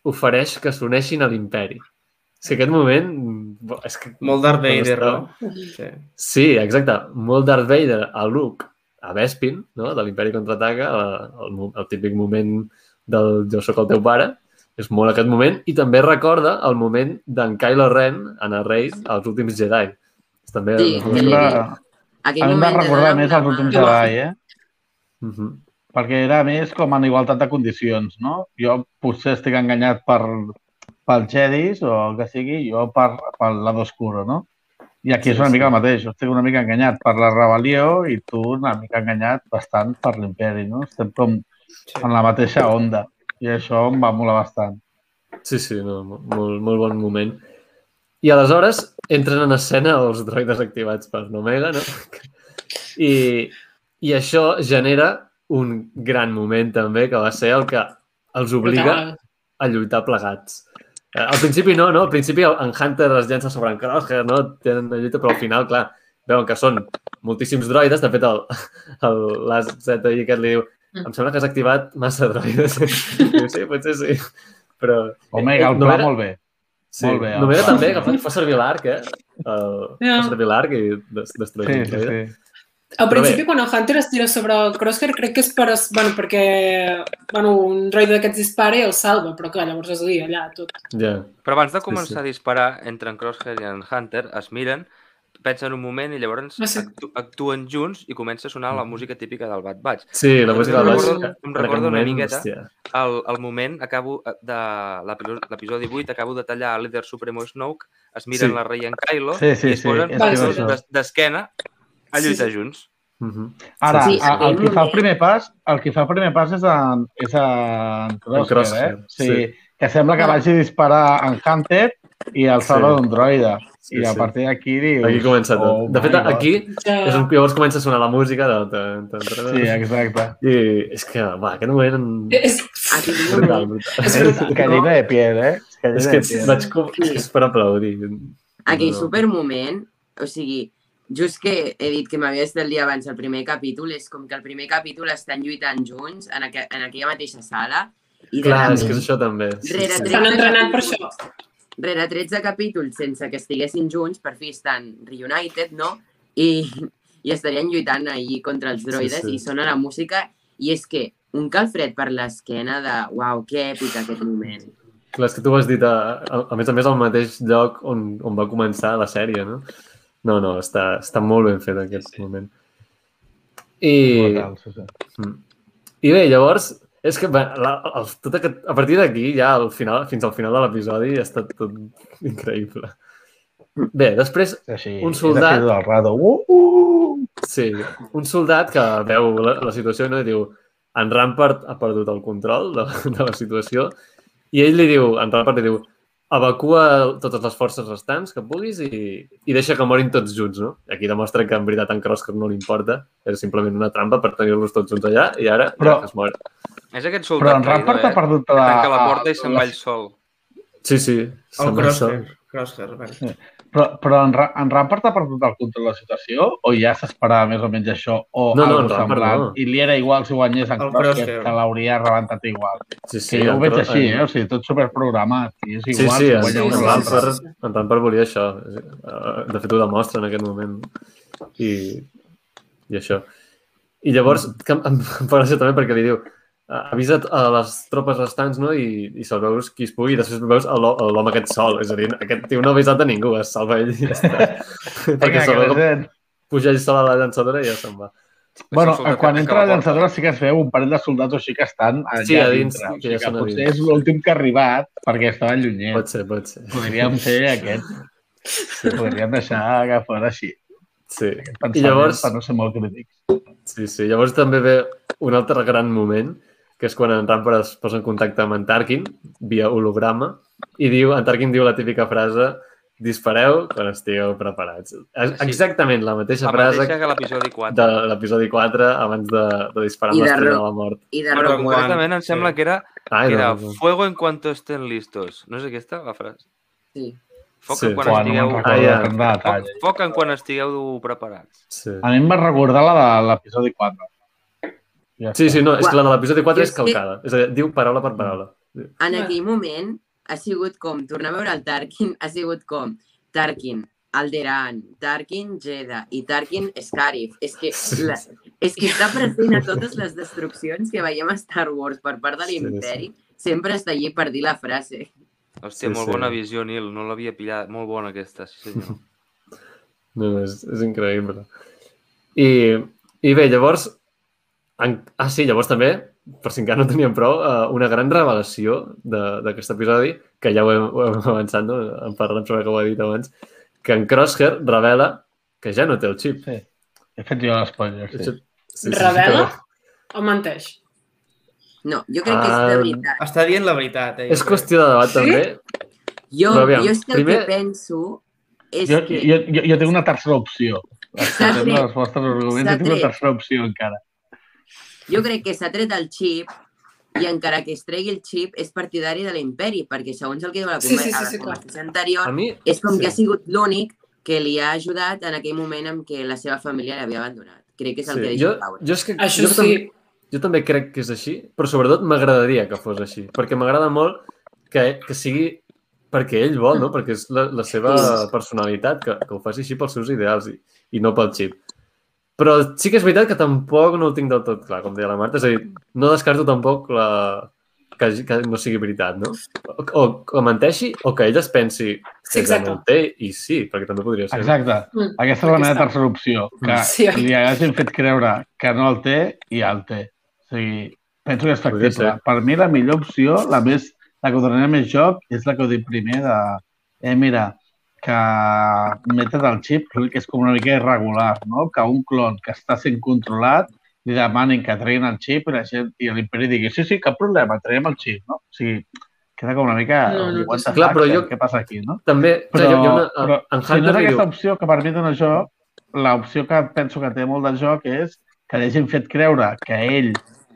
ofereix que s'uneixin a l'imperi. És que aquest moment... És que Molt Darth Vader, està- no? Sí. Sí, exacte. Molt Darth Vader a Luke, a Bespin, no? de l'Imperi Contraataca, el, el, el típic moment del jo sóc el teu pare, és molt aquest moment, i també recorda el moment d'en Kylo Ren en el Reis als últims Jedi. És també Sí, el sí. Aquell a mi em va recordar més els últims. Jedi, eh? Mhm. perquè era més com en igualtat de condicions, no? Jo potser estic enganyat per, pel Jedis o el que sigui, jo per, per lado oscuro, no? I aquí Sí, és una sí. mica el mateix. Jo estic una mica enganyat per la rebel·lió i tu una mica enganyat bastant per l'imperi, no? Estem com en la mateixa onda i això em va molar bastant. Sí, sí, no, mo- molt, molt bon moment. I aleshores entren en escena els droides activats per Nomega, no? I, I això genera un gran moment també, que va ser el que els obliga a lluitar plegats. Eh, Al principi no, no? Al principi en Hunter es llença sobre en Crosshair, no? Tenen una lluita, però al final, clar, veuen que són moltíssims droides. De fet, el, el, l'AZI aquest li diu em sembla que has activat massa droides. Sí, potser sí. Però... Omega, el no pla era- molt bé. Sí, Molt bé, el Només també, que fa, fa servir l'arc, eh? Uh, Ja. Fa servir l'arc i des, destrueix Sí, sí, sí. Al principi, quan el Hunter es tira sobre el Crosshair, crec que és per, bueno, perquè bueno, un droide d'aquests dispara i el salva, però clar, llavors es lia allà tot. Ja. Però abans de Sí, començar sí. a disparar entre en Crosshair i en Hunter, es miren, pensen un moment i llavors Ah, sí. actu actuen junts i comença a sonar la música típica del Bad Batch. Sí, la música del recordo- en em recordo una miqueta. hòstia. Al, al moment, acabo eh, de l'episo- l'episodi 8, acabo de tallar el líder supremo Snoke, es miren Sí. la Rey en Kylo Sí, sí, i es sí, posen això. d'es- d'esquena a Sí, lluitar sí. junts. Mhm. Ara, Sí, sí, el, el que fa el primer pas, el que fa el primer pas és en, és en Crosshair, Crosshair, eh? Sí, sí. que sembla que vagi a disparar en Hunter i el salva Sí. d'un droide. Sí, I a sí. partir d'aquí dius... Aquí comença tot. oh de fet, God. aquí és on llavors comença a sonar la música. De, de, de, de, Sí, exacte. I és que, va, aquest moment... és, Brutal, brutal. és gallina de piel, eh? És És gallina que piel. vaig com... És per aplaudir. aquell No. supermoment, o sigui, just que he dit que m'havia estat el dia abans el primer capítol, és com que el primer capítol estan lluitant junts en, aqu en aquella mateixa sala i Clar, és que és això també. Estan entrenant per això. Rere 13 capítols sense que estiguessin junts, per fi estan reunited, no? I, i estarien lluitant ahir contra els droides Sí, sí. i sona la música i és que un calfred per l'esquena de uau, que èpic aquest moment. Clar, és que tu ho has dit, a, a, a més a més, al mateix lloc on, on va començar la sèrie, no? No, no, està, està molt ben fet aquest moment. I, Brutal, sí, sí. Mm. I bé, llavors, és que bé, la, el, tot aquest, a partir d'aquí, ja al final, fins al final de l'episodi, ha estat tot increïble. Bé, després, És així. Un soldat. del rado. Uh, uh. sí, un soldat que veu la, la situació no? i diu en Rampart ha perdut el control de, de la situació i ell li diu, en Rampart li diu evacua totes les forces restants que puguis i, i deixa que morin tots junts, no? I aquí demostra que en veritat en Crosshair no li importa, és simplement una trampa per tenir-los tots junts allà i ara Però- ja que es mor. És aquest Però soldat en Rampart ha eh? perdut Que la... tanca la porta i se'n va ell sol. Sí, sí. El Crosshair. Crosshair, vale. Però, però en, Ra en Rampart ha perdut el control de la situació o ja s'esperava més o menys això o No, no, en Rampart semblant no. i li era igual si guanyés en Crosshair, Crosshair. que l'hauria rebentat igual. Sí, que jo ho veig així, eh? O sigui, tot superprogramat. I és Sí, igual sí, si en, guanya un en o l'altre. Rampart, en Rampart volia això. Eh, De fet, ho demostra en aquest moment. I, i això. I llavors, que em, em fa gràcia també perquè li diu "Ah, avisa't a les tropes restants no? i, i salveu-vos qui es pugui i després veus a l'ho- a l'home aquest sol. És a dir, aquest tio no ha avisat a ningú, es salva ell i ja està. perquè Vinga, se que veu com puja ell sol a la llançadora i ja se'n va. Bueno, quan entra la llançadora sí que es veu un parell de soldats així que estan allà Sí, a dins, dintre. O que sigui ja que són a potser dins. és l'últim que ha arribat perquè estava llunyet. Pot ser, pot ser. Podríem ser aquest. Sí, podríem deixar que fos així. Sí. I llavors, Per no ser molt crítics. sí, sí. Llavors també ve un altre gran moment, que és quan en Ramper es posa en contacte amb en Tarkin, via holograma, i diu, en Tarkin diu la típica frase dispareu quan estigueu preparats. És Sí. Exactament la mateixa La frase mateixa que l'episodi 4. de l'episodi 4 abans de, de disparar I amb de de la mort. I de Però Rogue One. concretament em sembla Sí. que era, Ai, que era no, no. fuego en cuanto estén listos. No és aquesta la frase? Sí. Foc Sí. en quan no estigueu... recordo Ah, ja. Foc, foc en quan estigueu preparats. Sí. A mi em va recordar la de l'episodi 4. Ja Sí, sí, no, és que la de l'episodi 4 Jo és calcada. És a dir, diu paraula per paraula. En aquell moment ha sigut com, tornar a veure el Tarkin, ha sigut com Tarkin, Alderan, Tarkin, Jedha i Tarkin, Scarif. És que, Sí. la, és que està present a totes les destruccions que veiem a Star Wars per part de Sí, sí. l'imperi. Sempre està allí per dir la frase. Hòstia, Sí, molt sí. bona visió, Nil. No l'havia pillat. Molt bona aquesta, sí senyor. No, no, és, és increïble. I, I bé, llavors... En... Ah, sí, llavors també, per si encara no teníem prou, eh, una gran revelació de- d'aquest episodi, que ja ho hem, ho hem avançat, no? en parlant sobre que ho he dit abans, que en Crosshair revela que ja no té el xip. Sí. He fet jo l'espoiler, sí. Sí, sí, Revela o menteix? No, jo crec que és Ah, de veritat. Està dient la veritat, eh? És qüestió de debat, Sí? també. Jo, Però aviam, jo és que el primer- que penso és Jo, que... jo, jo, jo tinc una tercera opció. S'ha Escoltem tret. els vostres arguments, jo tinc una tercera opció encara. Jo crec que s'ha tret el xip i encara que es tregui el xip és partidari de l'imperi, perquè segons el que diu la, Sí, sí, sí, sí, clar. conversació anterior, mi... és com sí. que ha sigut l'únic que li ha ajudat en aquell moment en què la seva família l'havia abandonat. Crec que és el Sí, que jo, deixa caure. jo, és que, Això jo, sí. també, jo també crec que és així, però sobretot m'agradaria que fos així, perquè m'agrada molt que, que sigui perquè ell vol, no? perquè és la, la seva Sí. personalitat, que, que ho faci així pels seus ideals i, i no pel xip. Però sí que és veritat que tampoc no ho tinc del tot clar, com deia la Marta, és a dir, no descarto tampoc la... que, que no sigui veritat, no? O, o que menteixi o que ell es pensi Sí, que no el té i sí, perquè també podria ser. Exacte. Mm. Aquesta és la Aquí meva tercera opció, que Sí, oi? li hagin fet creure que no el té i ja el té. O sigui, penso que és factible. Per mi la millor opció, la, més, la que donaria més joc, és la que heu dit primer de... Eh, mira, que metes el xip, que és com una mica irregular, no? Que un clon que està sent controlat li demanin que treguin el xip i la gent i l'imperi digui sí, sí, cap problema, traiem el xip, no? O sigui, queda com una mica... No, no, the clar, però jo- Què passa aquí, no? També, Però, hi ha una, però en si no és aquesta opció que per mi dona joc, l'opció que penso que té molt de joc és que li hagin fet creure que ell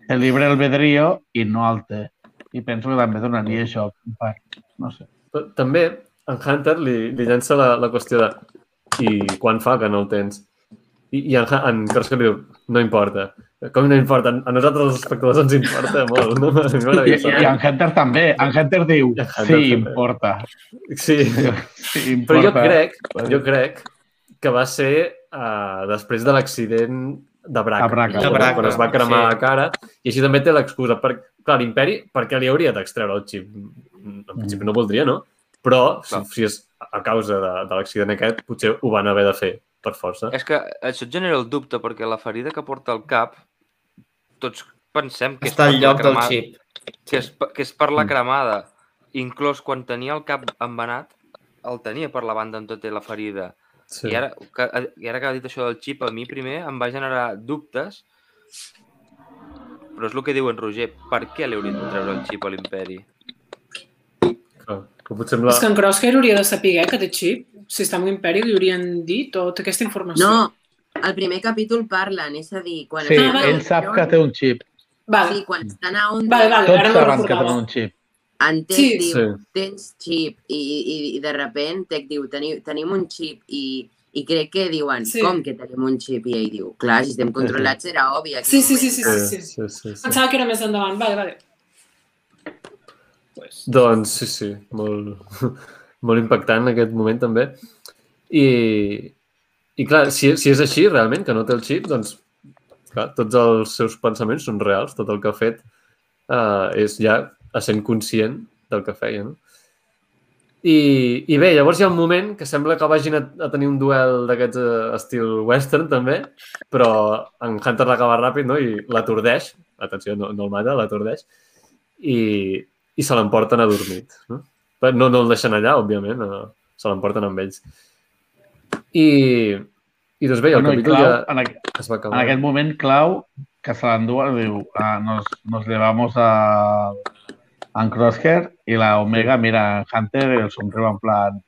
té libre albedrío i no el té. I penso que també donaria joc, en part. No sé. Però també en Hunter li, li llança la, la qüestió de i quan fa que no el tens? I, i en, en Krosker li diu, no importa. Com no importa? A nosaltres els espectadors ens importa molt. No? I, i, en Hunter també. En Hunter diu, en Hunter sí, també. importa. Sí, Sí, importa. però jo crec, jo crec que va ser uh, després de l'accident de Braca. A Braca. De Braca, Quan es va cremar sí. la cara. I així també té l'excusa. Per, clar, l'imperi, per què li hauria d'extreure el xip? En principi no voldria, no? Però si, Clar. si és a causa de, de l'accident aquest, potser ho van haver de fer per força. És que això et genera el dubte, perquè la ferida que porta al cap, tots pensem que Està és per lloc la del cremada, xip. que és, que és per la Mm. cremada. Inclús quan tenia el cap embenat, el tenia per la banda on tot té la ferida. Sí. I, ara, que, I ara que ha dit això del xip, a mi primer em va generar dubtes, però és el que diu en Roger, per què li haurien de treure el xip a l'imperi? Clar, que potser amb la... És que en Crosshair hauria de saber que té xip. Si està amb l'imperi li haurien dit tota aquesta informació. No, al primer capítol parlen, és a dir, quan... Sí, Ah, ell sap que té un xip. Vale. Sí, quan estan a on... Vale, vale. Tots saben que tenen un xip. En Tech Sí. diu, Sí. tens xip, i, i, i de repent Tech diu, Teniu, tenim un xip, i, i crec que diuen, Sí. com que tenim un xip? I ell diu, clar, si estem controlats era obvi. aquí Sí, sí, sí, moment". sí, Sí, sí, sí. sí, sí, sí. Pensava que era més endavant. Vale, vale. Doncs sí, sí, molt, molt impactant en aquest moment també. I, i clar, si, si és així realment, que no té el xip, doncs clar, tots els seus pensaments són reals, tot el que ha fet uh, és ja essent conscient del que feia, no? I, I bé, llavors hi ha un moment que sembla que vagin a, a tenir un duel d'aquests uh, estil western també, però en Hunter l'acaba ràpid no? i l'atordeix, atenció, no, no el mata, l'atordeix, i, i se l'emporten a dormit. No? Però no, no el deixen allà, òbviament, eh, se l'emporten amb ells. I, I doncs bé, el Bueno, i capítol clau, ja en, aqu es va en acabar. aquest moment clau que se l'enduen, diu, ah, nos, nos llevamos a, en Crosshair y la Omega mira a Hunter y el somriu en plan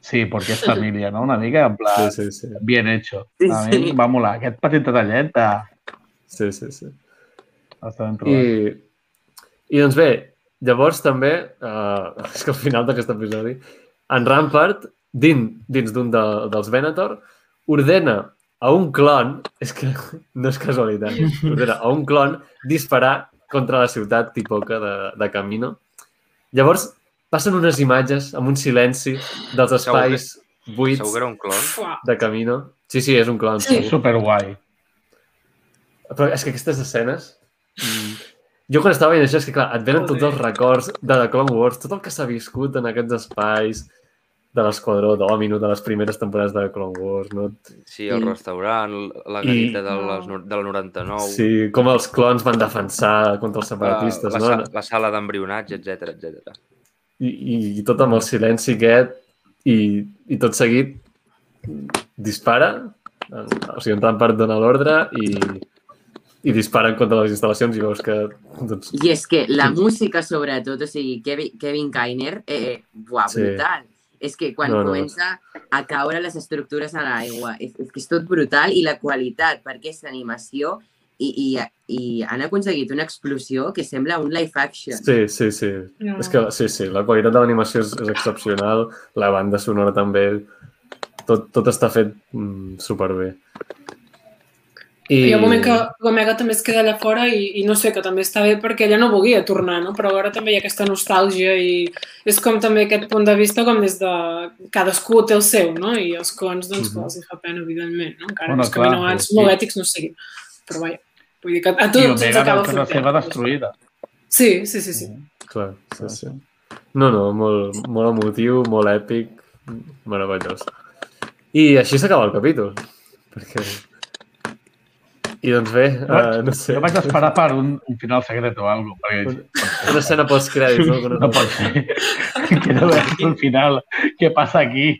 sí, porque es familia, no? Una mica en plan Sí, sí, sí. bien hecho. Sí, A mi sí. em va molar. Aquest petit detallet de... sí, sí, sí. Està ben trobat. I, I doncs bé, llavors també, uh, és que al final d'aquest episodi, en Rampart, dins dins d'un de, dels Venator, ordena a un clon, és que no és casualitat, ordena a un clon disparar contra la ciutat tipoca de, de Camino. Llavors, passen unes imatges amb un silenci dels espais buits Segur que era un clon. De Camino. Sí, sí, és un clon. Sí. segur. Superguai. Però és que aquestes escenes... mm, Jo quan estava veient això és que, clar, et venen tots els records de The Clone Wars, tot el que s'ha viscut en aquests espais de l'Esquadró Domino, de les primeres temporades de Clone Wars, no? Sí, el Sí. restaurant, la I- garita de les no- del 99, Sí, com els clones van defensar contra els la, separatistes, la, no? sa- la sala d'embrionatge, etc etc. I, i, I tot amb el silenci aquest i, i tot seguit dispara, o sigui, en Rampart dona l'ordre i, i disparen contra les instal·lacions i veus que doncs, I és que la música, sobretot, o sigui, Kevin, Kevin Kainer, eh, buah, Sí. brutal. És que quan No, no. comença a caure les estructures a l'aigua, és, és que és tot brutal i la qualitat, perquè és animació i, i, i han aconseguit una explosió que sembla un live action. Sí, sí, sí. No. És que sí, sí, la qualitat de l'animació és, és excepcional, la banda sonora també, tot, tot està fet mm, superbé. I... Hi ha un moment que l'Omega també es queda allà fora i, i no sé, que també està bé perquè ella no volia tornar, no? Però alhora també hi ha aquesta nostàlgia i és com també aquest punt de vista com des de cadascú té el seu, no? I els clons, doncs, uh -huh. els hi fa pena, evidentment, no? Encara Bueno, els clar, caminoans sí. molt ètics no siguin. Però vaja, vull dir que a I tots ens acaba veu casa fotent. seva destruïda. Sí, sí, sí, sí. Clar, sí, sí. No, no, molt, molt emotiu, molt èpic, meravellós. I així s'acaba el capítol. Perquè... I doncs bé, uh, no sé, Jo vaig esperar per un, un final secret o alguna cosa, perquè una escena postcrèdits, no? Que no pot ser. Quiero ver el final. Què passa aquí?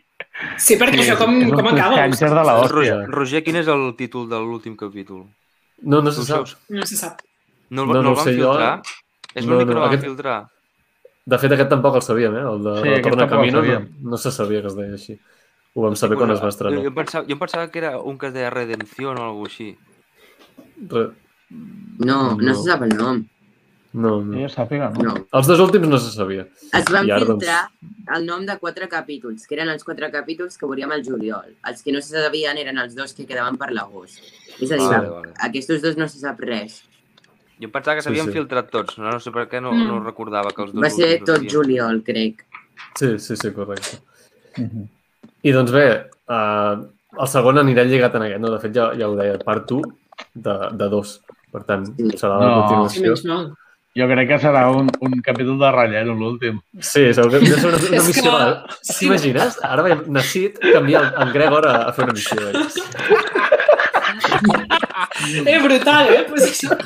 Sí, perquè això com, és un com acaba? cliffhanger de la Roger, hòstia. Roger, quin és el títol de l'últim capítol? No, no se sap. saps? No se sap. No, No, no, no el van sé jo. filtrar? És No, l'únic que no, no van aquest- filtrar. De fet, aquest tampoc el sabíem, eh? El de Sí, sí, aquest Retorn a tampoc el Camino no, no se sabia que es deia així. Ho vam saber quan es va Jo, estrenar. em pensava, jo em pensava que era un que es deia Redempción o alguna així. Re... No, no, No. se sap el nom. No, Que no. jo sàpiga, no? No. Els dos últims no se sabia. Es van I ara, doncs- filtrar el nom de quatre capítols, que eren els quatre capítols que veuríem al juliol. Els que no se sabien eren els dos que quedaven per l'agost. És a dir, Vale, vale. aquests dos no se sap res. Jo em pensava que Sí, s'havien sí. filtrat tots. No, no sé per què no, Mm. no recordava que els dos Va ser últims tot havien- juliol, crec. Sí, sí, sí, correcte. Mhm. I doncs bé, uh, el segon anirà lligat en aquest, no? De fet, ja, ja ho deia, part 1 de, de dos. Per tant, Sí. serà No. la Sí, continuació. mal. Jo crec que serà un, un capítol de relleno, l'últim. Sí, que deu ser una, una És missió. que- de- sí. T'imagines? Ara veiem Nassit canviar en Gregor a, a fer una missió. Eh? Eh, brutal, eh? Pues això...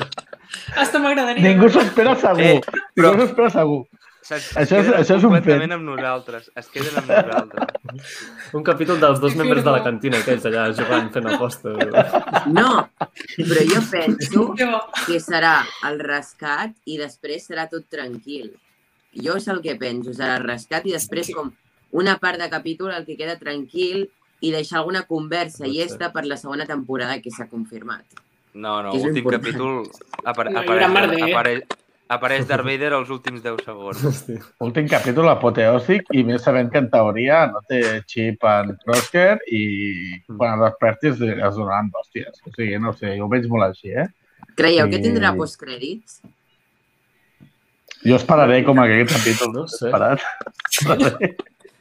Hasta m'agradaria. Ningú s'ho espera segur. Eh, però- Ningú s'ho espera segur. Saps? Això és- això és un completament fet. amb nosaltres. Es queden amb nosaltres. Un capítol dels dos membres de la cantina, aquells allà jugant, fent aposta. No, però jo penso Que serà el rescat i després serà tot tranquil. Jo és el que penso, serà el rescat i després com una part de capítol el que queda tranquil i deixar alguna conversa ser. llesta per la segona temporada que s'ha confirmat. No, no, últim important. capítol apare No, apareix, merder. apareix, apareix Darth Vader als últims 10 segons. Hosti. Últim capítol apoteòsic i més sabent que en teoria no té xip en Crosshair i Mm. quan es desperti es, donaran d'hòsties. O sigui, no sé, jo ho veig molt així, eh? Creieu que Sí. tindrà postcrèdits? Jo esperaré com aquest capítol. No sé. Esperat.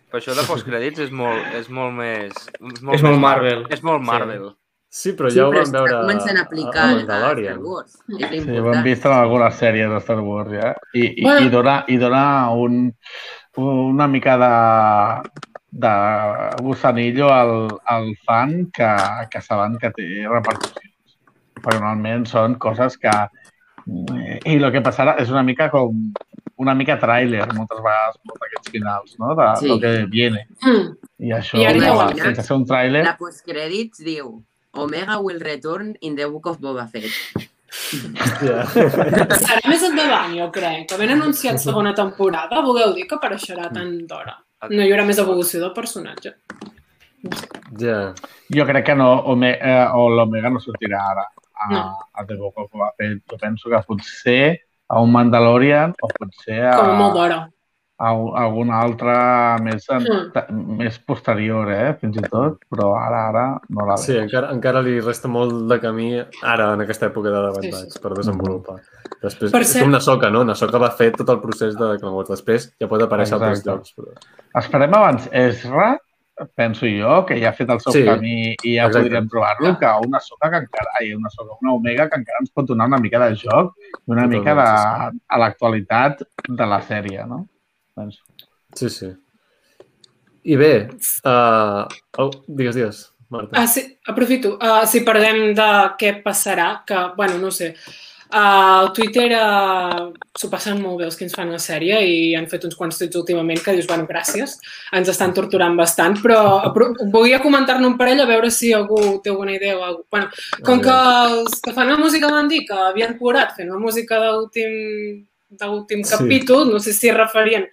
Però això de postcrèdits és molt, és molt més... És molt, És molt més Marvel. És molt Marvel. Sí, però Sí, ja ho però vam veure a aplicar a, a, a a Star Mandalorian. Wars. Sí, ho hem vist en algunes sèries de Star Wars, ja. I, i, Bueno. i, dona, i dona un, una mica de, de gusanillo al, al fan que, que saben que té repercussions. Perquè normalment són coses que... eh, I el que passarà és una mica com una mica tràiler moltes vegades, molts d'aquests finals, no? De, Sí. del que viene. Mm. I això, I ara ho sense ser un tràiler, La postcrèdits diu Omega will return in the book of Boba Fett. Ja. Serà més endavant, jo crec. Ben anunciat segona temporada, voleu dir que apareixerà tant d'hora. No hi haurà més evolució del personatge. ja. jo crec que no, Ome, eh, o l'Omega no sortirà ara a, No. a The Book of Boba Fett. Jo penso que potser a un Mandalorian o potser a, Com a molt d'hora. A, a alguna altra més, en, Mm. més posterior, eh, fins i tot, però ara, ara no la veig. Sí, encara, encara li resta molt de camí ara, en aquesta època de Bad Sí, sí. per desenvolupar. Després, Per és cert- com Nasoka, no? Nasoka va fer tot el procés de Wars. Després ja pot aparèixer a altres Exacte. llocs. Però... Esperem abans Ezra, penso jo, que ja ha fet el seu Sí, camí i ja exacte. podríem trobar-lo, que una soca que encara, ai, una soca, una omega que encara ens pot donar una mica de joc i una Totalment, mica de, a l'actualitat de la sèrie, no? Penso. Sí, sí. I bé, uh... oh, digues, digues, Marta. Ah, sí, aprofito. Uh, si parlem de què passarà, que, bueno, no sé, uh, el Twitter uh, s'ho passen molt bé els que ens fan la sèrie i han fet uns quants tuits últimament que dius, bueno, gràcies, ens estan torturant bastant, però apro- volia comentar-ne un parell a veure si algú té alguna idea o alguna Bueno, com que els que fan la música van dir que havien plorat fent la música de l'últim de l'últim Sí. capítol, no sé si es referien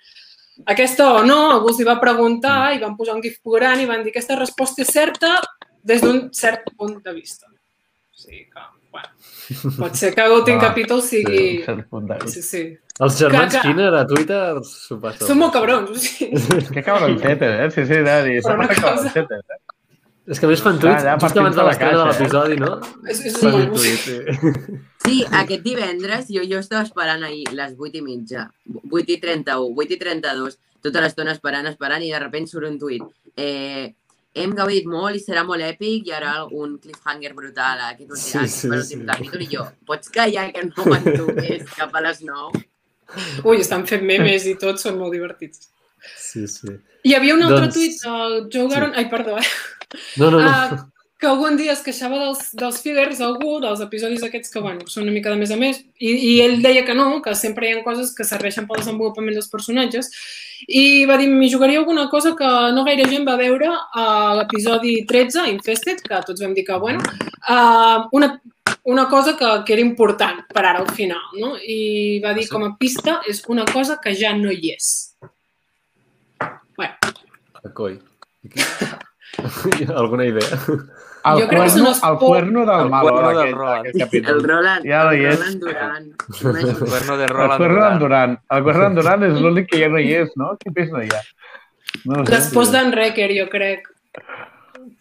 a aquesta o no, algú els hi va preguntar i van posar un gif plorant i van dir aquesta resposta és certa des d'un cert punt de vista. O sigui que, bueno, pot ser que l'últim Ah, capítol Sí, sigui... vista. Sí, sí. Els germans que- que- Skinner a Twitter s'ho passen. Són molt cabrons, o sigui... Que cabroncetes, eh? Sí, sí, dir, Però són una cosa- eh? És que a més fan tuits allà just abans de l'estrena de eh? l'episodi, no? És, és un un tuit, sí. Sí, aquest divendres jo, jo estava esperant ahir les 8 i mitja, 8 i 31, 8 i 32, tota l'estona esperant, esperant, i de sobte surt un tuit. Eh, hem gaudit molt i serà molt èpic, i ara un cliffhanger brutal a aquest Sí, últim, sí, sí, sí. capítol, i jo, pots callar que no més cap a les 9? Ui, estan fent memes i tot, són molt divertits. Sí, sí. Hi havia un altre Doncs- tuit del Joe Garon... Ai, perdó, eh? No, no, no. Ah, que algun dia es queixava dels, dels fillers, algú, dels episodis aquests que, bueno, són una mica de més a més, i, i ell deia que no, que sempre hi ha coses que serveixen pel desenvolupament dels personatges, i va dir, m'hi jugaria alguna cosa que no gaire gent va veure a l'episodi 13, Infested, que tots vam dir que, bueno, uh, una, una cosa que, que era important per ara al final, no? I va dir, com a pista, és una cosa que ja no hi és. Bueno, A coi. Alguna idea? El Jo crec que són cuerno, els el cuerno del El malo cuerno del Roland. El Roland, Ja no el. Roland Duran. El cuerno de El Roland cuerno d'en Durant. Duran. El cuerno d'en Duran és l'únic que ja no hi és, no? Quin pis no hi ha? No sé. després d'en Recker, jo crec.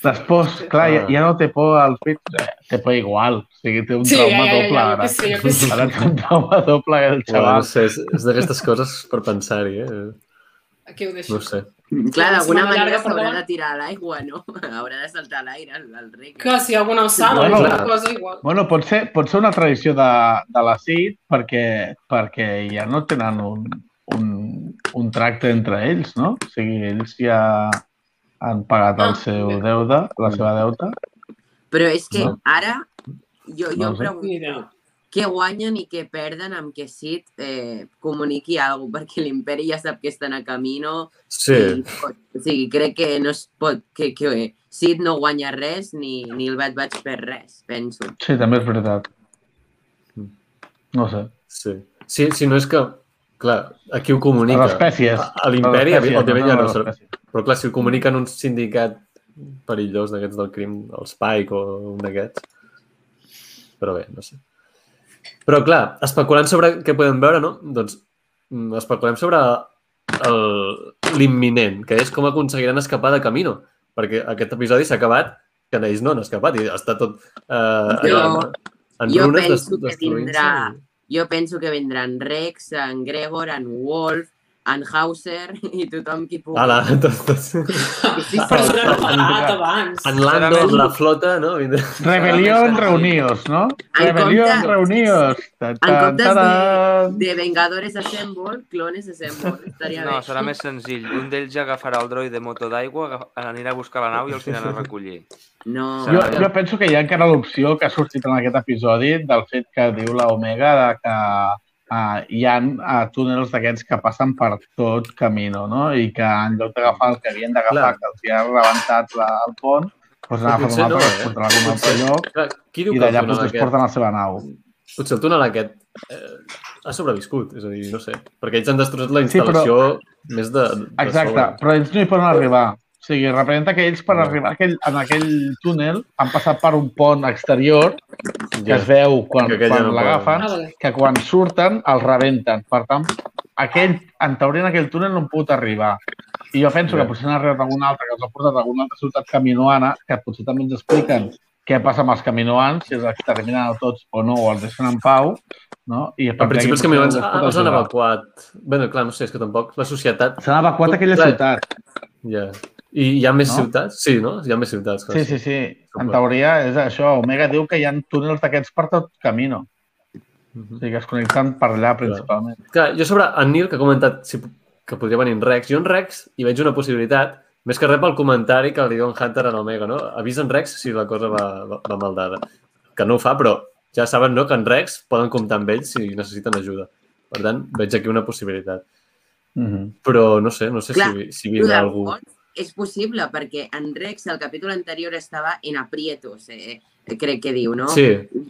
Després, clar, ja, ja no té por als pits, eh, té por igual. O sigui, té un Sí, ja, trauma ja, ja, doble ja, ara. jo que sé. Ara té un trauma doble el Bueno, xaval. no sé, és, és d'aquestes coses per pensar-hi, eh? Aquí ho deixo. No ho sé. Clar, d'alguna manera s'haurà de tirar a l'aigua, no? Haurà de saltar a l'aire, el, rec. Que si hi ha alguna alçada Bueno, alguna clar. cosa igual. Bueno, pot ser, pot ser una tradició de, de la CID perquè, perquè ja no tenen un, un, un tracte entre ells, no? O sigui, ells ja han pagat el Ah, seu deute, la seva deuta. Però és que No. ara jo, jo No ho sé. Pregunto què guanyen i què perden amb que Sid eh, comuniqui alguna cosa, perquè l'imperi ja sap que estan a camino. Sí, I, o sigui, crec que no es pot... Que, que Sid no guanya res ni, ni el Bad Batch per res, penso. Sí, també és veritat. No sé. sí. Sí, sí, no és que... Clar, aquí ho A comunica. les espècies. A, a l'imperi, A les espècies, òbviament, ja no les espècies. Però clar, si ho comuniquen un sindicat perillós d'aquests del crim, el Spike o un d'aquests. Però bé, no sé. Però clar, especulant sobre què podem veure, no? Doncs mm, especulem sobre l'imminent, que és com aconseguiran escapar de Camino. Perquè aquest episodi s'ha acabat que ells no han escapat i està tot eh, Jo- en, jo runes penso que i- Jo penso que vendran Rex, en Gregor, en Wolf, en Hauser i tothom qui pugui. Ala, tot, tot. Sí, sí, Però sí. ja no pagat abans. En Lando, la flota, no? Rebelión reunidos, ¿no? Rebelión comptes- reunidos. Ta, En comptes de, de Vengadores Assemble, Clones Assemble. Estaria No, bé. serà més senzill. Un d'ells ja agafarà el droide moto d'aigua, anirà a buscar la nau i els anirà a recollir. No. Jo, jo penso que hi ha encara l'opció que ha sortit en aquest episodi del fet que diu la Omega de que uh, hi ha uh, túnels d'aquests que passen per tot Camino, no? I que en lloc d'agafar el que havien d'agafar, que els hi ha rebentat la, el pont, doncs Potser a un altre no, eh? un altre Potser- lloc Clar, qui diu i d'allà doncs, es porten la seva nau. potser el túnel aquest eh, ha sobreviscut, és a dir, no sé, perquè ells han destruït la Sí, però- instal·lació més de, de Exacte, sobre. però ells no hi poden arribar. O sigui, representa que ells per arribar aquell, en aquell túnel han passat per un pont exterior que Ja. es veu quan, Que quan no l'agafen, que quan surten els rebenten. Per tant, aquell, en teoria en aquell túnel no han pogut arribar. I jo penso Ja. que potser n'ha arribat algun altre, que els ha portat a alguna altra ciutat caminoana, que potser també ens expliquen què passa amb els caminoans, si els exterminen a tots o no, o els deixen en pau. No? I a principi els pot els han evacuat. Bé, clar, no sé, és que tampoc la societat... S'han evacuat aquella ciutat. Ja. I hi ha més No? ciutats? Sí, no? Hi ha més ciutats. clar, Sí, sí, sí. En teoria és això. Omega diu que hi ha túnels d'aquests per tot camino. Mhm. O sigui, que es connecten per allà principalment. Clar, jo sobre en Nil, que ha comentat si, que podria venir en Rex, jo en Rex hi veig una possibilitat, més que res pel comentari que li diu en Hunter en Omega, no? Avisa en Rex si la cosa va, va, va mal dada. Que no ho fa, però ja saben no, que en Rex poden comptar amb ells si necessiten ajuda. Per tant, veig aquí una possibilitat. Mm -hmm. Però no sé, no sé Clar, si, si vindrà algú... món és possible, perquè en Rex, el capítol anterior, estava en aprietos, eh, crec que diu, no? Sí,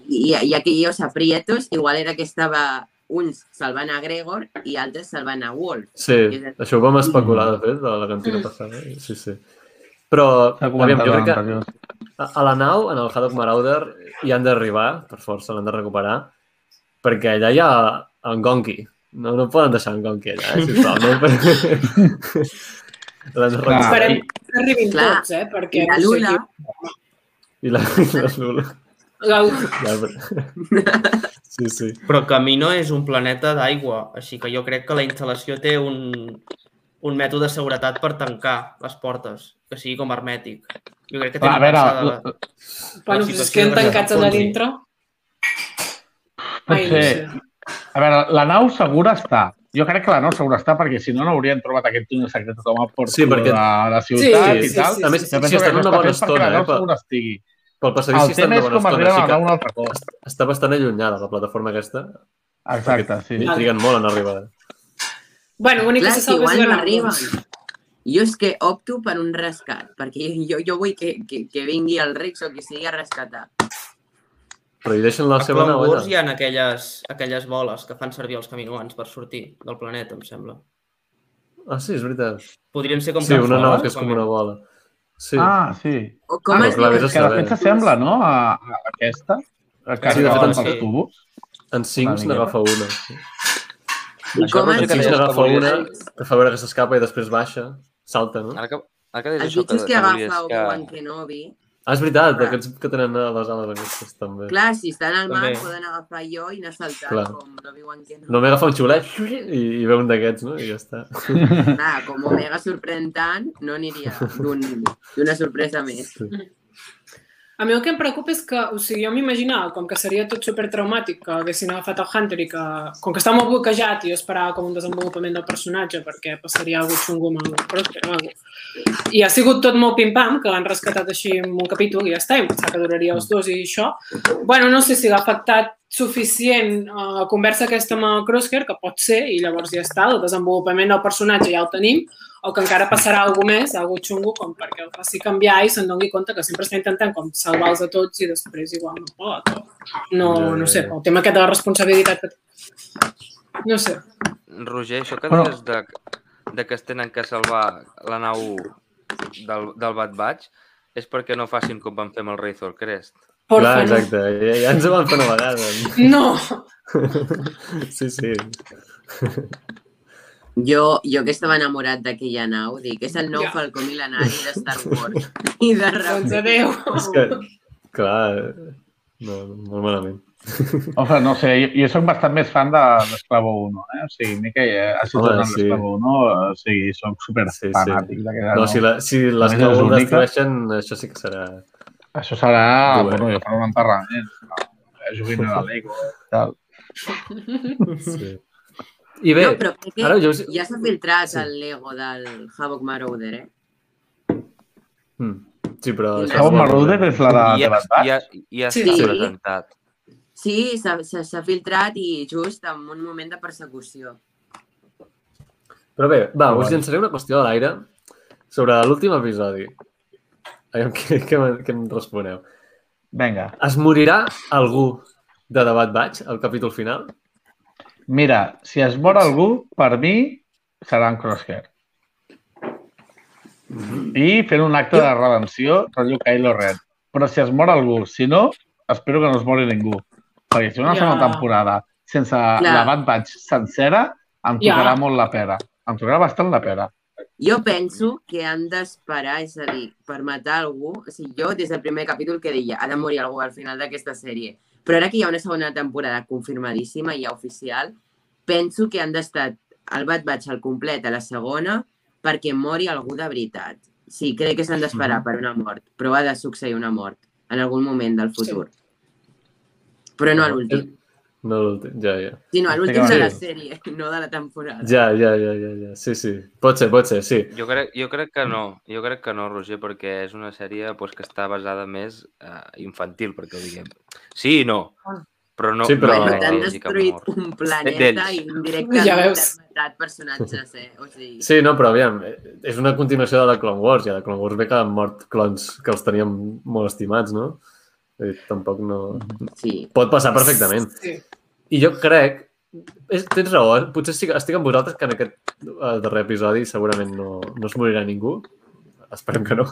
I, i aquellos aprietos, igual era que estava uns salvant a Gregor i altres salvant a Wolf. sí, això ho vam especular, de fet, de la cantina passada. Sí, sí. Però, aviam, jo crec que a la nau, en el Haddock Marauder, hi han d'arribar, per força l'han de recuperar, perquè allà hi ha en Gonki. No, no poden deixar en Gonki allà, eh, sisplau. No? De Clar. Esperem que arribin Clar. tots, eh? Perquè I la no sé Lula, I la, i la Lula. La... Ja, però... Sí, sí. Però Camino és un planeta d'aigua, així que jo crec que la instal·lació té un, un mètode de seguretat per tancar les portes, que sigui com hermètic. Jo crec que Clar, a veure, pensada... la- Bueno, La pues es queden que tancats allà dintre. pot Ai, no sé. A veure, la nau segura està. Jo crec que la nau segura està perquè si no, no haurien trobat aquest túnel secret a tomar por Sí, perquè- de la ciutat Sí, i sí, tal. sí, A més, sí, si estan que una bona estona, la eh? Pel, estigui. pel passadís El estan tema una és bona com estona, arriben a així la que nau un altre cop. està bastant allunyada la plataforma aquesta. Exacte, sí. I triguen molt en arribar. Bueno, l'únic que se si salva és igual no arriben. Jo és que opto per un rescat, perquè jo, jo vull que, que, que vingui el Rex o que sigui a rescatar. Però hi deixen la A seva Clone Wars hi ha aquelles, aquelles boles que fan servir els caminoans per sortir del planeta, em sembla. Ah, sí, és veritat. Podrien ser com Sí, una capsules, nau que és com una bola. Sí. Ah, sí. O com ah, es clar, diu? a que de fet s'assembla, no?, a, a aquesta. Que Sí, de fet, en sí. tubos. En Sings Una n'agafa una. I Això com és En que Sings que n'agafa una, que fa veure que s'escapa i després baixa. Salta, no? Ara que, ara que deies Els això, que, que que agafa Obi-Wan que... Kenobi, Ah, és veritat, Clar. aquests que tenen a les ales aquestes també. clar, si estan al mar També. poden agafar jo i anar saltant Clar. com l'Obi-Wan Kenobi. No m'agafa un xiulet i, i veu un d'aquests, no? I ja està. Clar, com Omega sorprèn tant, no aniria d'un- d'una sorpresa més. Sí. A mi el que em preocupa és que, o sigui, jo m'imaginava com que seria tot super traumàtic que haguessin agafat el Hunter i que, com que està molt bloquejat, jo esperava com un desenvolupament del personatge perquè passaria cosa xungo amb el Prosper o. I ha sigut tot molt pim-pam, que l'han rescatat així en un capítol i ja està, i em pensava que duraria els dos i això. Bueno, no sé si l'ha afectat suficient a la conversa aquesta amb el Crosshair, que pot ser, i llavors ja està, el desenvolupament del personatge ja el tenim, o que encara passarà alguna més, alguna xungo, com perquè el faci canviar i se'n doni compte que sempre està intentant com salvar-los a tots i després igual no pot. O... No, no sé, el tema aquest de la responsabilitat que té. No sé. Roger, això que deies de, de que es tenen que salvar la nau del, del Bad Batch és perquè no facin com van fer amb el Razor Crest. Porfa, Clar, no. exacte. Ja, ja ens ho van fer una vegada. No! Sí, sí. Jo, jo que estava enamorat d'aquella nau, dic, és el nou Ja. Falcó Milenari de Star Wars. I de Doncs adéu. És que, clar, no, molt malament. Ofe, no sé, jo, jo soc bastant més fan de l'Esclavo 1, eh? O sigui, a mi que ja ha sigut en sí. l'Esclavo 1, o sigui, soc super Sí, sí. fanàtic d'aquella No, si, la, si les A més, és clous única. destrueixen, això sí que serà... Això serà, bueno, jo faré un enterrament. Juguin a la Lego tal. Sí. I bé, no, però crec que ara jo... ja s'ha filtrat Sí. el Lego del Havoc Marauder, eh? Mm. Sí, però... Això Havoc Marauder és la de, ja, ja, ja Sí. està Sí. presentat. Sí, s'ha s'ha- s'ha filtrat i just en un moment de persecució. Però bé, va, Però us bueno. llançaré una qüestió a l'aire sobre l'últim episodi. Aviam què, què, què em responeu. Vinga. Es morirà algú de Debat Vaig al capítol final? Mira, si es mor algú, per mi serà en Crosshair. I fent un acte de redenció, rotllo Kylo Ren. Però si es mor algú, si no, espero que no es mori ningú. Perquè si una Ja. segona temporada sense la Bad Batch sencera, em Ja. tocarà molt la pera. Em tocarà bastant la pera. Jo penso que han d'esperar, és a dir, per matar algú... O sigui, jo des del primer capítol que deia ha de morir algú al final d'aquesta sèrie. Però ara que hi ha una segona temporada confirmadíssima i ja oficial, penso que han d'estar el Bad Batch al complet a la segona perquè mori algú de veritat. Sí, crec que s'han d'esperar per una mort, però ha de succeir una mort en algun moment del futur. Però no a l'últim. No l'últim, ja, ja. Sí, no, a l'últim de la sèrie, no de la temporada. Ja, ja, ja, ja, ja. Sí, sí. Pot ser, pot ser, sí. Jo crec, jo crec que no, jo crec que no, Roger, perquè és una sèrie pues, que està basada més eh, infantil, perquè ho diguem. Sí i no, però no, Sí, però- no Bueno, t'han destruït mort. un planeta i indirectament Ja veus. personatges, eh? O sigui, Sí, no, però aviam, eh, és una continuació de la Clone Wars, i a la Clone Wars ve que han mort clones que els teníem molt estimats, no? Dir, tampoc no... sí. Pot passar perfectament. Sí. I jo crec... És, tens raó, eh? potser estic, estic amb vosaltres que en aquest eh, darrer episodi segurament no, no es morirà ningú. Esperem que no.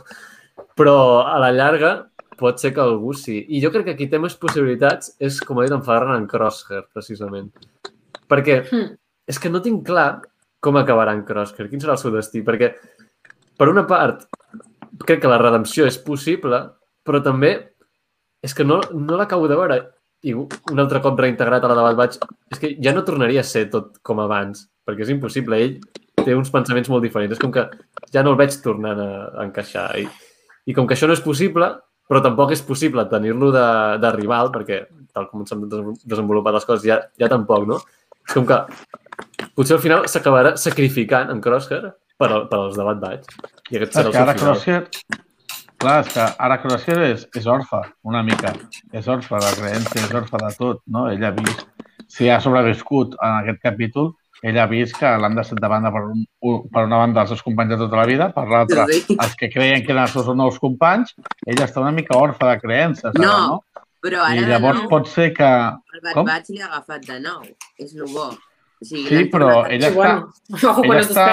Però a la llarga pot ser que algú sí. I jo crec que aquí té més possibilitats és, com ha dit en Ferran, en Crosshair, precisament. Perquè Hmm. és que no tinc clar com acabarà en Crosshair, quin serà el seu destí, perquè per una part crec que la redempció és possible, però també és que no, no l'acabo de veure i un altre cop reintegrat a la debat vaig, és que ja no tornaria a ser tot com abans, perquè és impossible. Ell té uns pensaments molt diferents. És com que ja no el veig tornant a, a encaixar. I, I com que això no és possible, però tampoc és possible tenir-lo de, de rival, perquè tal com s'han des- desenvolupat les coses, ja, ja tampoc, no? És com que potser al final s'acabarà sacrificant en Crosshair per, per als debat vaig. I aquest serà el seu final. Crosshair... Clar, és que ara Crosshair és, és orfa, una mica. És orfa de creència, és orfa de tot, no? Ell ha vist... Si ha sobreviscut en aquest capítol, ell ha vist que l'han deixat de banda per, un, per una banda els seus companys de tota la vida, per l'altra els que creien que eren els seus nous companys, ell està una mica orfa de creences, ara, No, no? Però ara I llavors nou, pot ser que... el? Batch li ha agafat de nou. És el bo. O sigui, Sí, però Sí, està, bueno, es està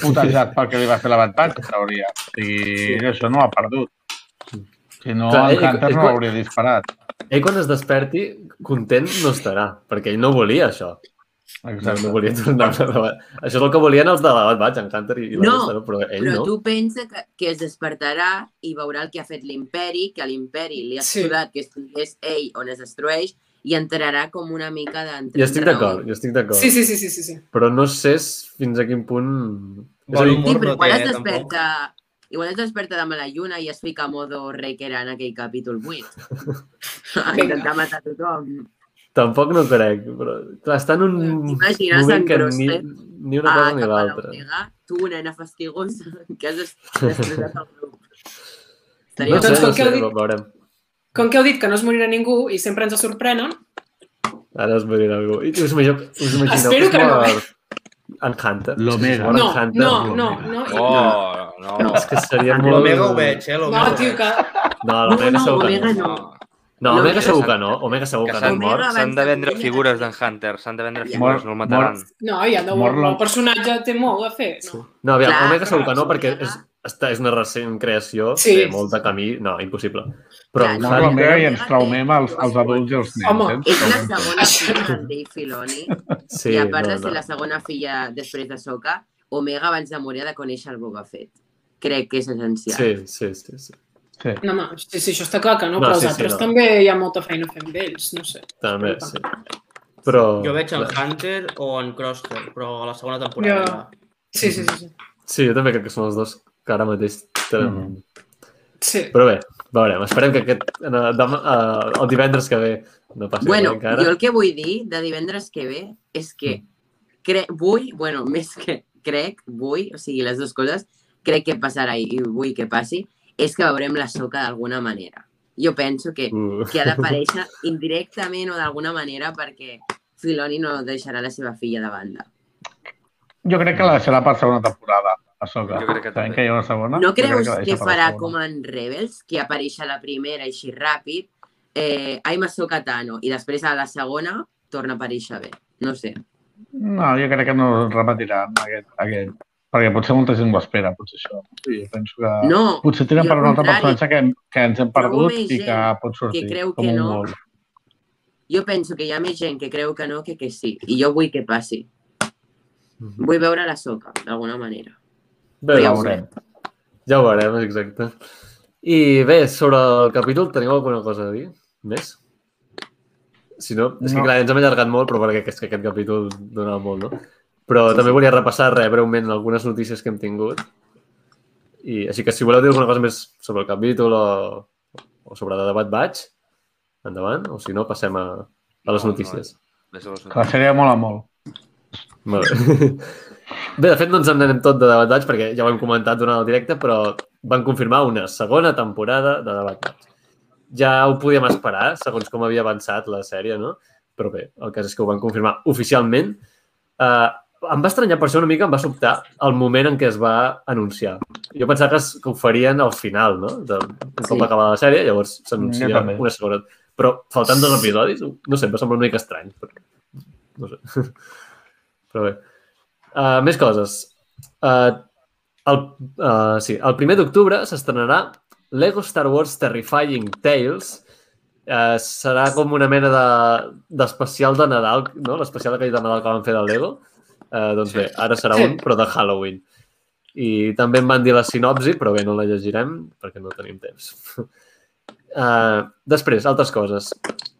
putejat pel que li va fer la Bad Batch, en teoria. O sigui, ell això no ho ha perdut. Si no, Clar, en ell- Hunter ell no l'hauria disparat. Ell quan es desperti, content no estarà, perquè ell no volia això. Exacte. no volia tornar a. Això és el que volien els de debat vaig, en Hunter i, i la No, resta, no? però ell Però no. tu pensa que, que es despertarà i veurà el que ha fet l'imperi, que a l'imperi li ha Sí. que estigués ell on es destrueix i entrarà com una mica d'entre I estic d'acord, jo estic d'acord. Sí, sí, sí, sí, sí, sí. Però no sé fins a quin punt... És a Bon dir, humor. Sí, però no igual té, es eh, desperta... Igual es desperta demà a la lluna i es fica a modo rei que era en aquell capítol 8. a intentar matar tothom. tampoc no crec, però clar, està en un moment en que ni, ni una Ah, cosa ni l'altra. tu, nena fastigosa, que has des- destrossat el grup. Estaria No sé, no sé, dit- veurem. Com que heu dit que no es morirà ningú i sempre ens sorprenen, Ara es morirà algú. I us imagineu, us imagineu Espero que no, mor en Hunter? L'Omega. No, Hunter, no, no, no. Oh, no. És que seria molt... L'Omega ho veig, eh? No, tio, que... No, l'Omega No, no, segur que no. no. No, Omega L'Omega segur que no. Omega segur Que que no s'han de vendre figures d'en Hunter, s'han de vendre figures, no el mataran. No, ja la- el personatge té molt a fer. No. No, aviam, Clar, Omega segur que no, perquè és, és una recent creació, Sí. té molt de camí. No, impossible. Però Clar, en no, l'Omega i ens traumem els, els adults i els nens. Home, eh? És la segona filla Dave Filoni Sí, i a part no, de ser no. la segona filla després de Soka, Omega abans de morir ha de conèixer el Boba Fett. Crec que és essencial. Sí, sí, sí, sí. Sí. No, home, sí, sí, això està clar que no, No, però els sí, sí, altres no. també hi ha molta feina a fer amb ells, no sé. També, sí. Però... Jo veig en Hunter o en Crosshair, però a la segona temporada. Jo- Sí, sí, sí. sí. Sí, jo també crec que són els dos que ara mateix tenen... Mhm. sí. Però bé, veurem. Esperem que aquest, en, demà, eh, el divendres que ve no passi Bueno, encara. jo el que vull dir de divendres que ve és que cre vull, bueno, més que crec, vull, o sigui, les dues coses, crec que passarà i vull que passi, és que veurem la soca d'alguna manera. jo penso que, Uh. que ha d'aparèixer indirectament o d'alguna manera perquè Filoni no deixarà la seva filla de banda. Jo crec que la deixarà per segona temporada, a Soca. Jo crec que també. que hi ha una segona. No creus que la farà segona. com en Rebels, que apareix a la primera així ràpid, eh, I'm Ahsoka Tano, i després a la segona torna a aparèixer bé? No sé. No, jo crec que no repetiran aquest, aquest perquè potser molta gent ho espera, potser això. Sí, penso que... No, Potser jo per un altre personatge que, que ens hem perdut i que pot sortir que creu com que un no. gol. jo penso que hi ha més gent que creu que no que que sí, i jo vull que passi. Mhm. Vull veure la soca, d'alguna manera. Bé, ja ja ho veurem. Ja ho veurem, exacte. I bé, sobre el capítol, teniu alguna cosa a dir? Més? Si no, és que No. clar, ens hem allargat molt, però perquè és que aquest capítol donava molt, no? Però també volia repassar res breument algunes notícies que hem tingut. I així que si voleu dir alguna cosa més sobre el capítol o, o sobre The Bad Batch, endavant, o si no, passem a, a les No, notícies. No, les Que la sèrie mola molt. Molt bé. Bé, de fet, no ens en anem tot de Debat perquè ja ho hem comentat durant el directe, però van confirmar una segona temporada de Debat. Ja ho podíem esperar, segons com havia avançat la sèrie, no? Però bé, el cas és que ho van confirmar oficialment. Uh, em va estranyar per això una mica, em va sobtar el moment en què es va anunciar. Jo pensava que, es, que ho farien al final, no? De, un cop Sí. acabava la sèrie, llavors s'anuncia també. una segona. Però faltant dos episodis, no sé, em va semblar una mica estrany. Però, no sé. Però bé. Uh, més coses. Uh, el, uh, sí, el primer d'octubre s'estrenarà Lego Star Wars Terrifying Tales. Uh, serà com una mena de- d'especial de, de Nadal, no? L'especial aquell de Nadal que van fer del Lego. Uh, doncs bé, ara serà Sí. un, però de Halloween. I també em van dir la sinopsi, però bé, no la llegirem perquè no tenim temps. Uh, després, altres coses.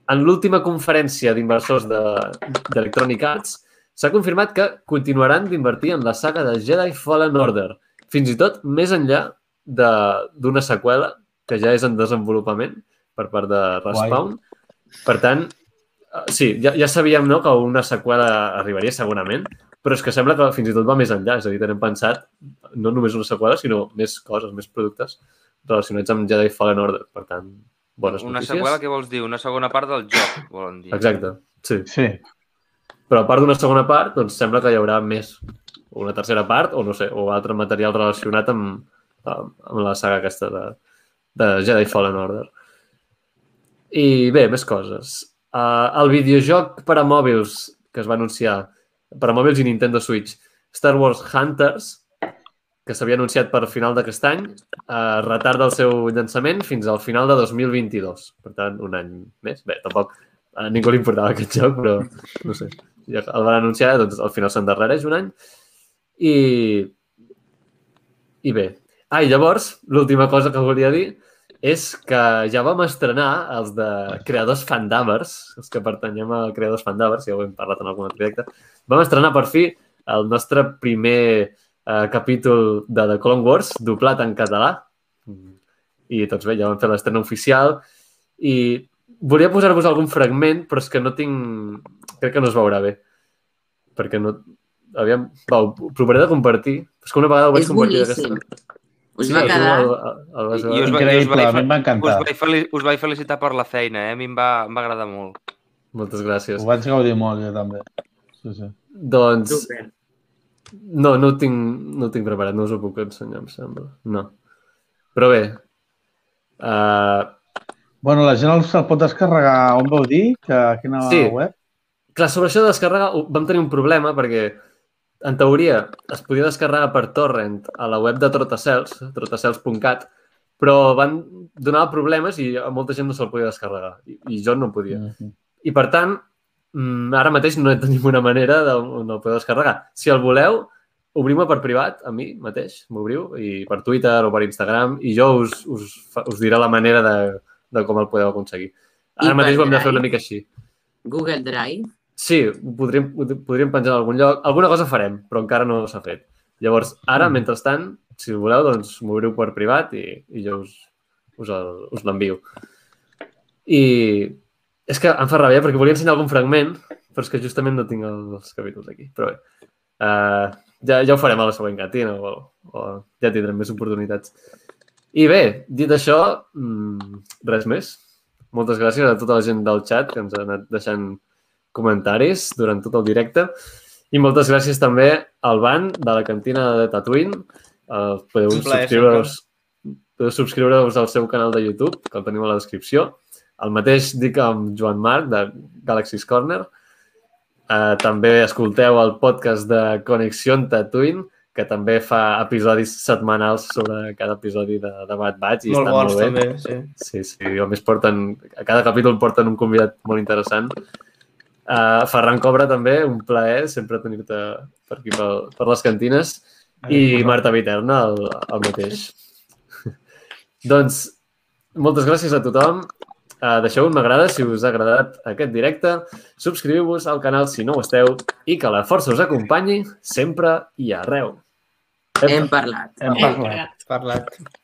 En l'última conferència d'inversors de- d'Electronic Arts s'ha confirmat que continuaran d'invertir en la saga de Jedi Fallen Order, fins i tot més enllà de- d'una seqüela que ja és en desenvolupament per part de Respawn. Per tant, eh, sí, ja, ja sabíem no, que una seqüela arribaria segurament, però és que sembla que fins i tot va més enllà. És a dir, tenen pensat no només una seqüela, sinó més coses, més productes relacionats amb Jedi Fallen Order. Per tant, bones Una notícies. seqüela, què vols dir? Una segona part del joc, volen dir. Exacte, sí. Sí. Però a part d'una segona part, doncs sembla que hi haurà més. Una tercera part, o no sé, o altre material relacionat amb, amb, amb la saga aquesta de, de Jedi Fallen Order. I bé, més coses. Uh, el videojoc per a mòbils que es va anunciar, per a mòbils i Nintendo Switch, Star Wars Hunters, que s'havia anunciat per final d'aquest any, uh, retarda el seu llançament fins al final de 2022. Per tant, un any més. Bé, tampoc a ningú li importava aquest joc, però no sé, ja el van anunciar, doncs al final s'endarrereix un any. I, i bé. Ah, i llavors, l'última cosa que volia dir és que ja vam estrenar els de Creadors Fandavers, els que pertanyem a Creadors Fandavers, ja ho hem parlat en algun altre directe, vam estrenar per fi el nostre primer eh, capítol de The Clone Wars, doblat en català. I doncs bé, ja vam fer l'estrena oficial i volia posar-vos algun fragment, però és que no tinc... Crec que no es veurà bé. Perquè no... Aviam, va, ho provaré de compartir. És que una vegada ho vaig És compartir boníssim. Us Sí, va quedar... el, el, el vas I us va- Increïble, vaig a mi va. Us vaig, us vaig felicitar per la feina, eh? A mi em va, em va agradar molt. Moltes gràcies. Ho vaig gaudir molt, jo també. Sí, sí. Doncs no, no ho, tinc, no ho tinc preparat, no us ho puc ensenyar, em sembla. No. Però bé, uh, Bueno, la gent se'l pot descarregar, on vau dir? Que a quina Sí. web? Clar, sobre això de descarregar vam tenir un problema perquè en teoria es podia descarregar per torrent a la web de Trotacels, trotacels.cat, però van donar problemes i a molta gent no se'l podia descarregar i, i jo no podia. Mhm. I per tant, mm, ara mateix no tenim una manera de no el poder descarregar. Si el voleu, obriu-me per privat, a mi mateix, m'obriu, i per Twitter o per Instagram, i jo us, us, us diré la manera de, de com el podeu aconseguir. Ara I mateix ho hem de fer una mica així. Google Drive. Sí, ho podríem, ho podríem penjar en algun lloc. Alguna cosa farem, però encara no s'ha fet. Llavors, ara, mentrestant, si voleu, doncs m'obriu per privat i, i jo us, us, el- us l'envio. I és que em fa ràbia perquè volia ensenyar algun fragment, però és que justament no tinc els capítols aquí. Però bé, uh, ja, ja ho farem a la següent catina o, o ja tindrem més oportunitats. I bé, dit això, mm, res més. Moltes gràcies a tota la gent del chat que ens ha anat deixant comentaris durant tot el directe. I moltes gràcies també al Van de la cantina de Tatooine. Uh, podeu subscriure-us podeu subscriure-us al seu canal de YouTube, que el teniu a la descripció. El mateix dic amb Joan Marc, de Galaxy's Corner. Uh, també escolteu el podcast de Connexió Tatooine, que també fa episodis setmanals sobre cada episodi de, de Bad Batch i Molt bons, molt bé. també, sí. Sí, sí, a més porten, a cada capítol porten un convidat molt interessant. Uh, Ferran Cobra també, un plaer sempre tenir-te per aquí per, per les cantines. I Marta Viterna, el, el mateix. doncs, moltes gràcies a tothom. Uh, deixeu un m'agrada si us ha agradat aquest directe. Subscriu-vos al canal si no ho esteu i que la força us acompanyi sempre i arreu. Hem parlat. Hem Hem parlat. parlat. Parlat.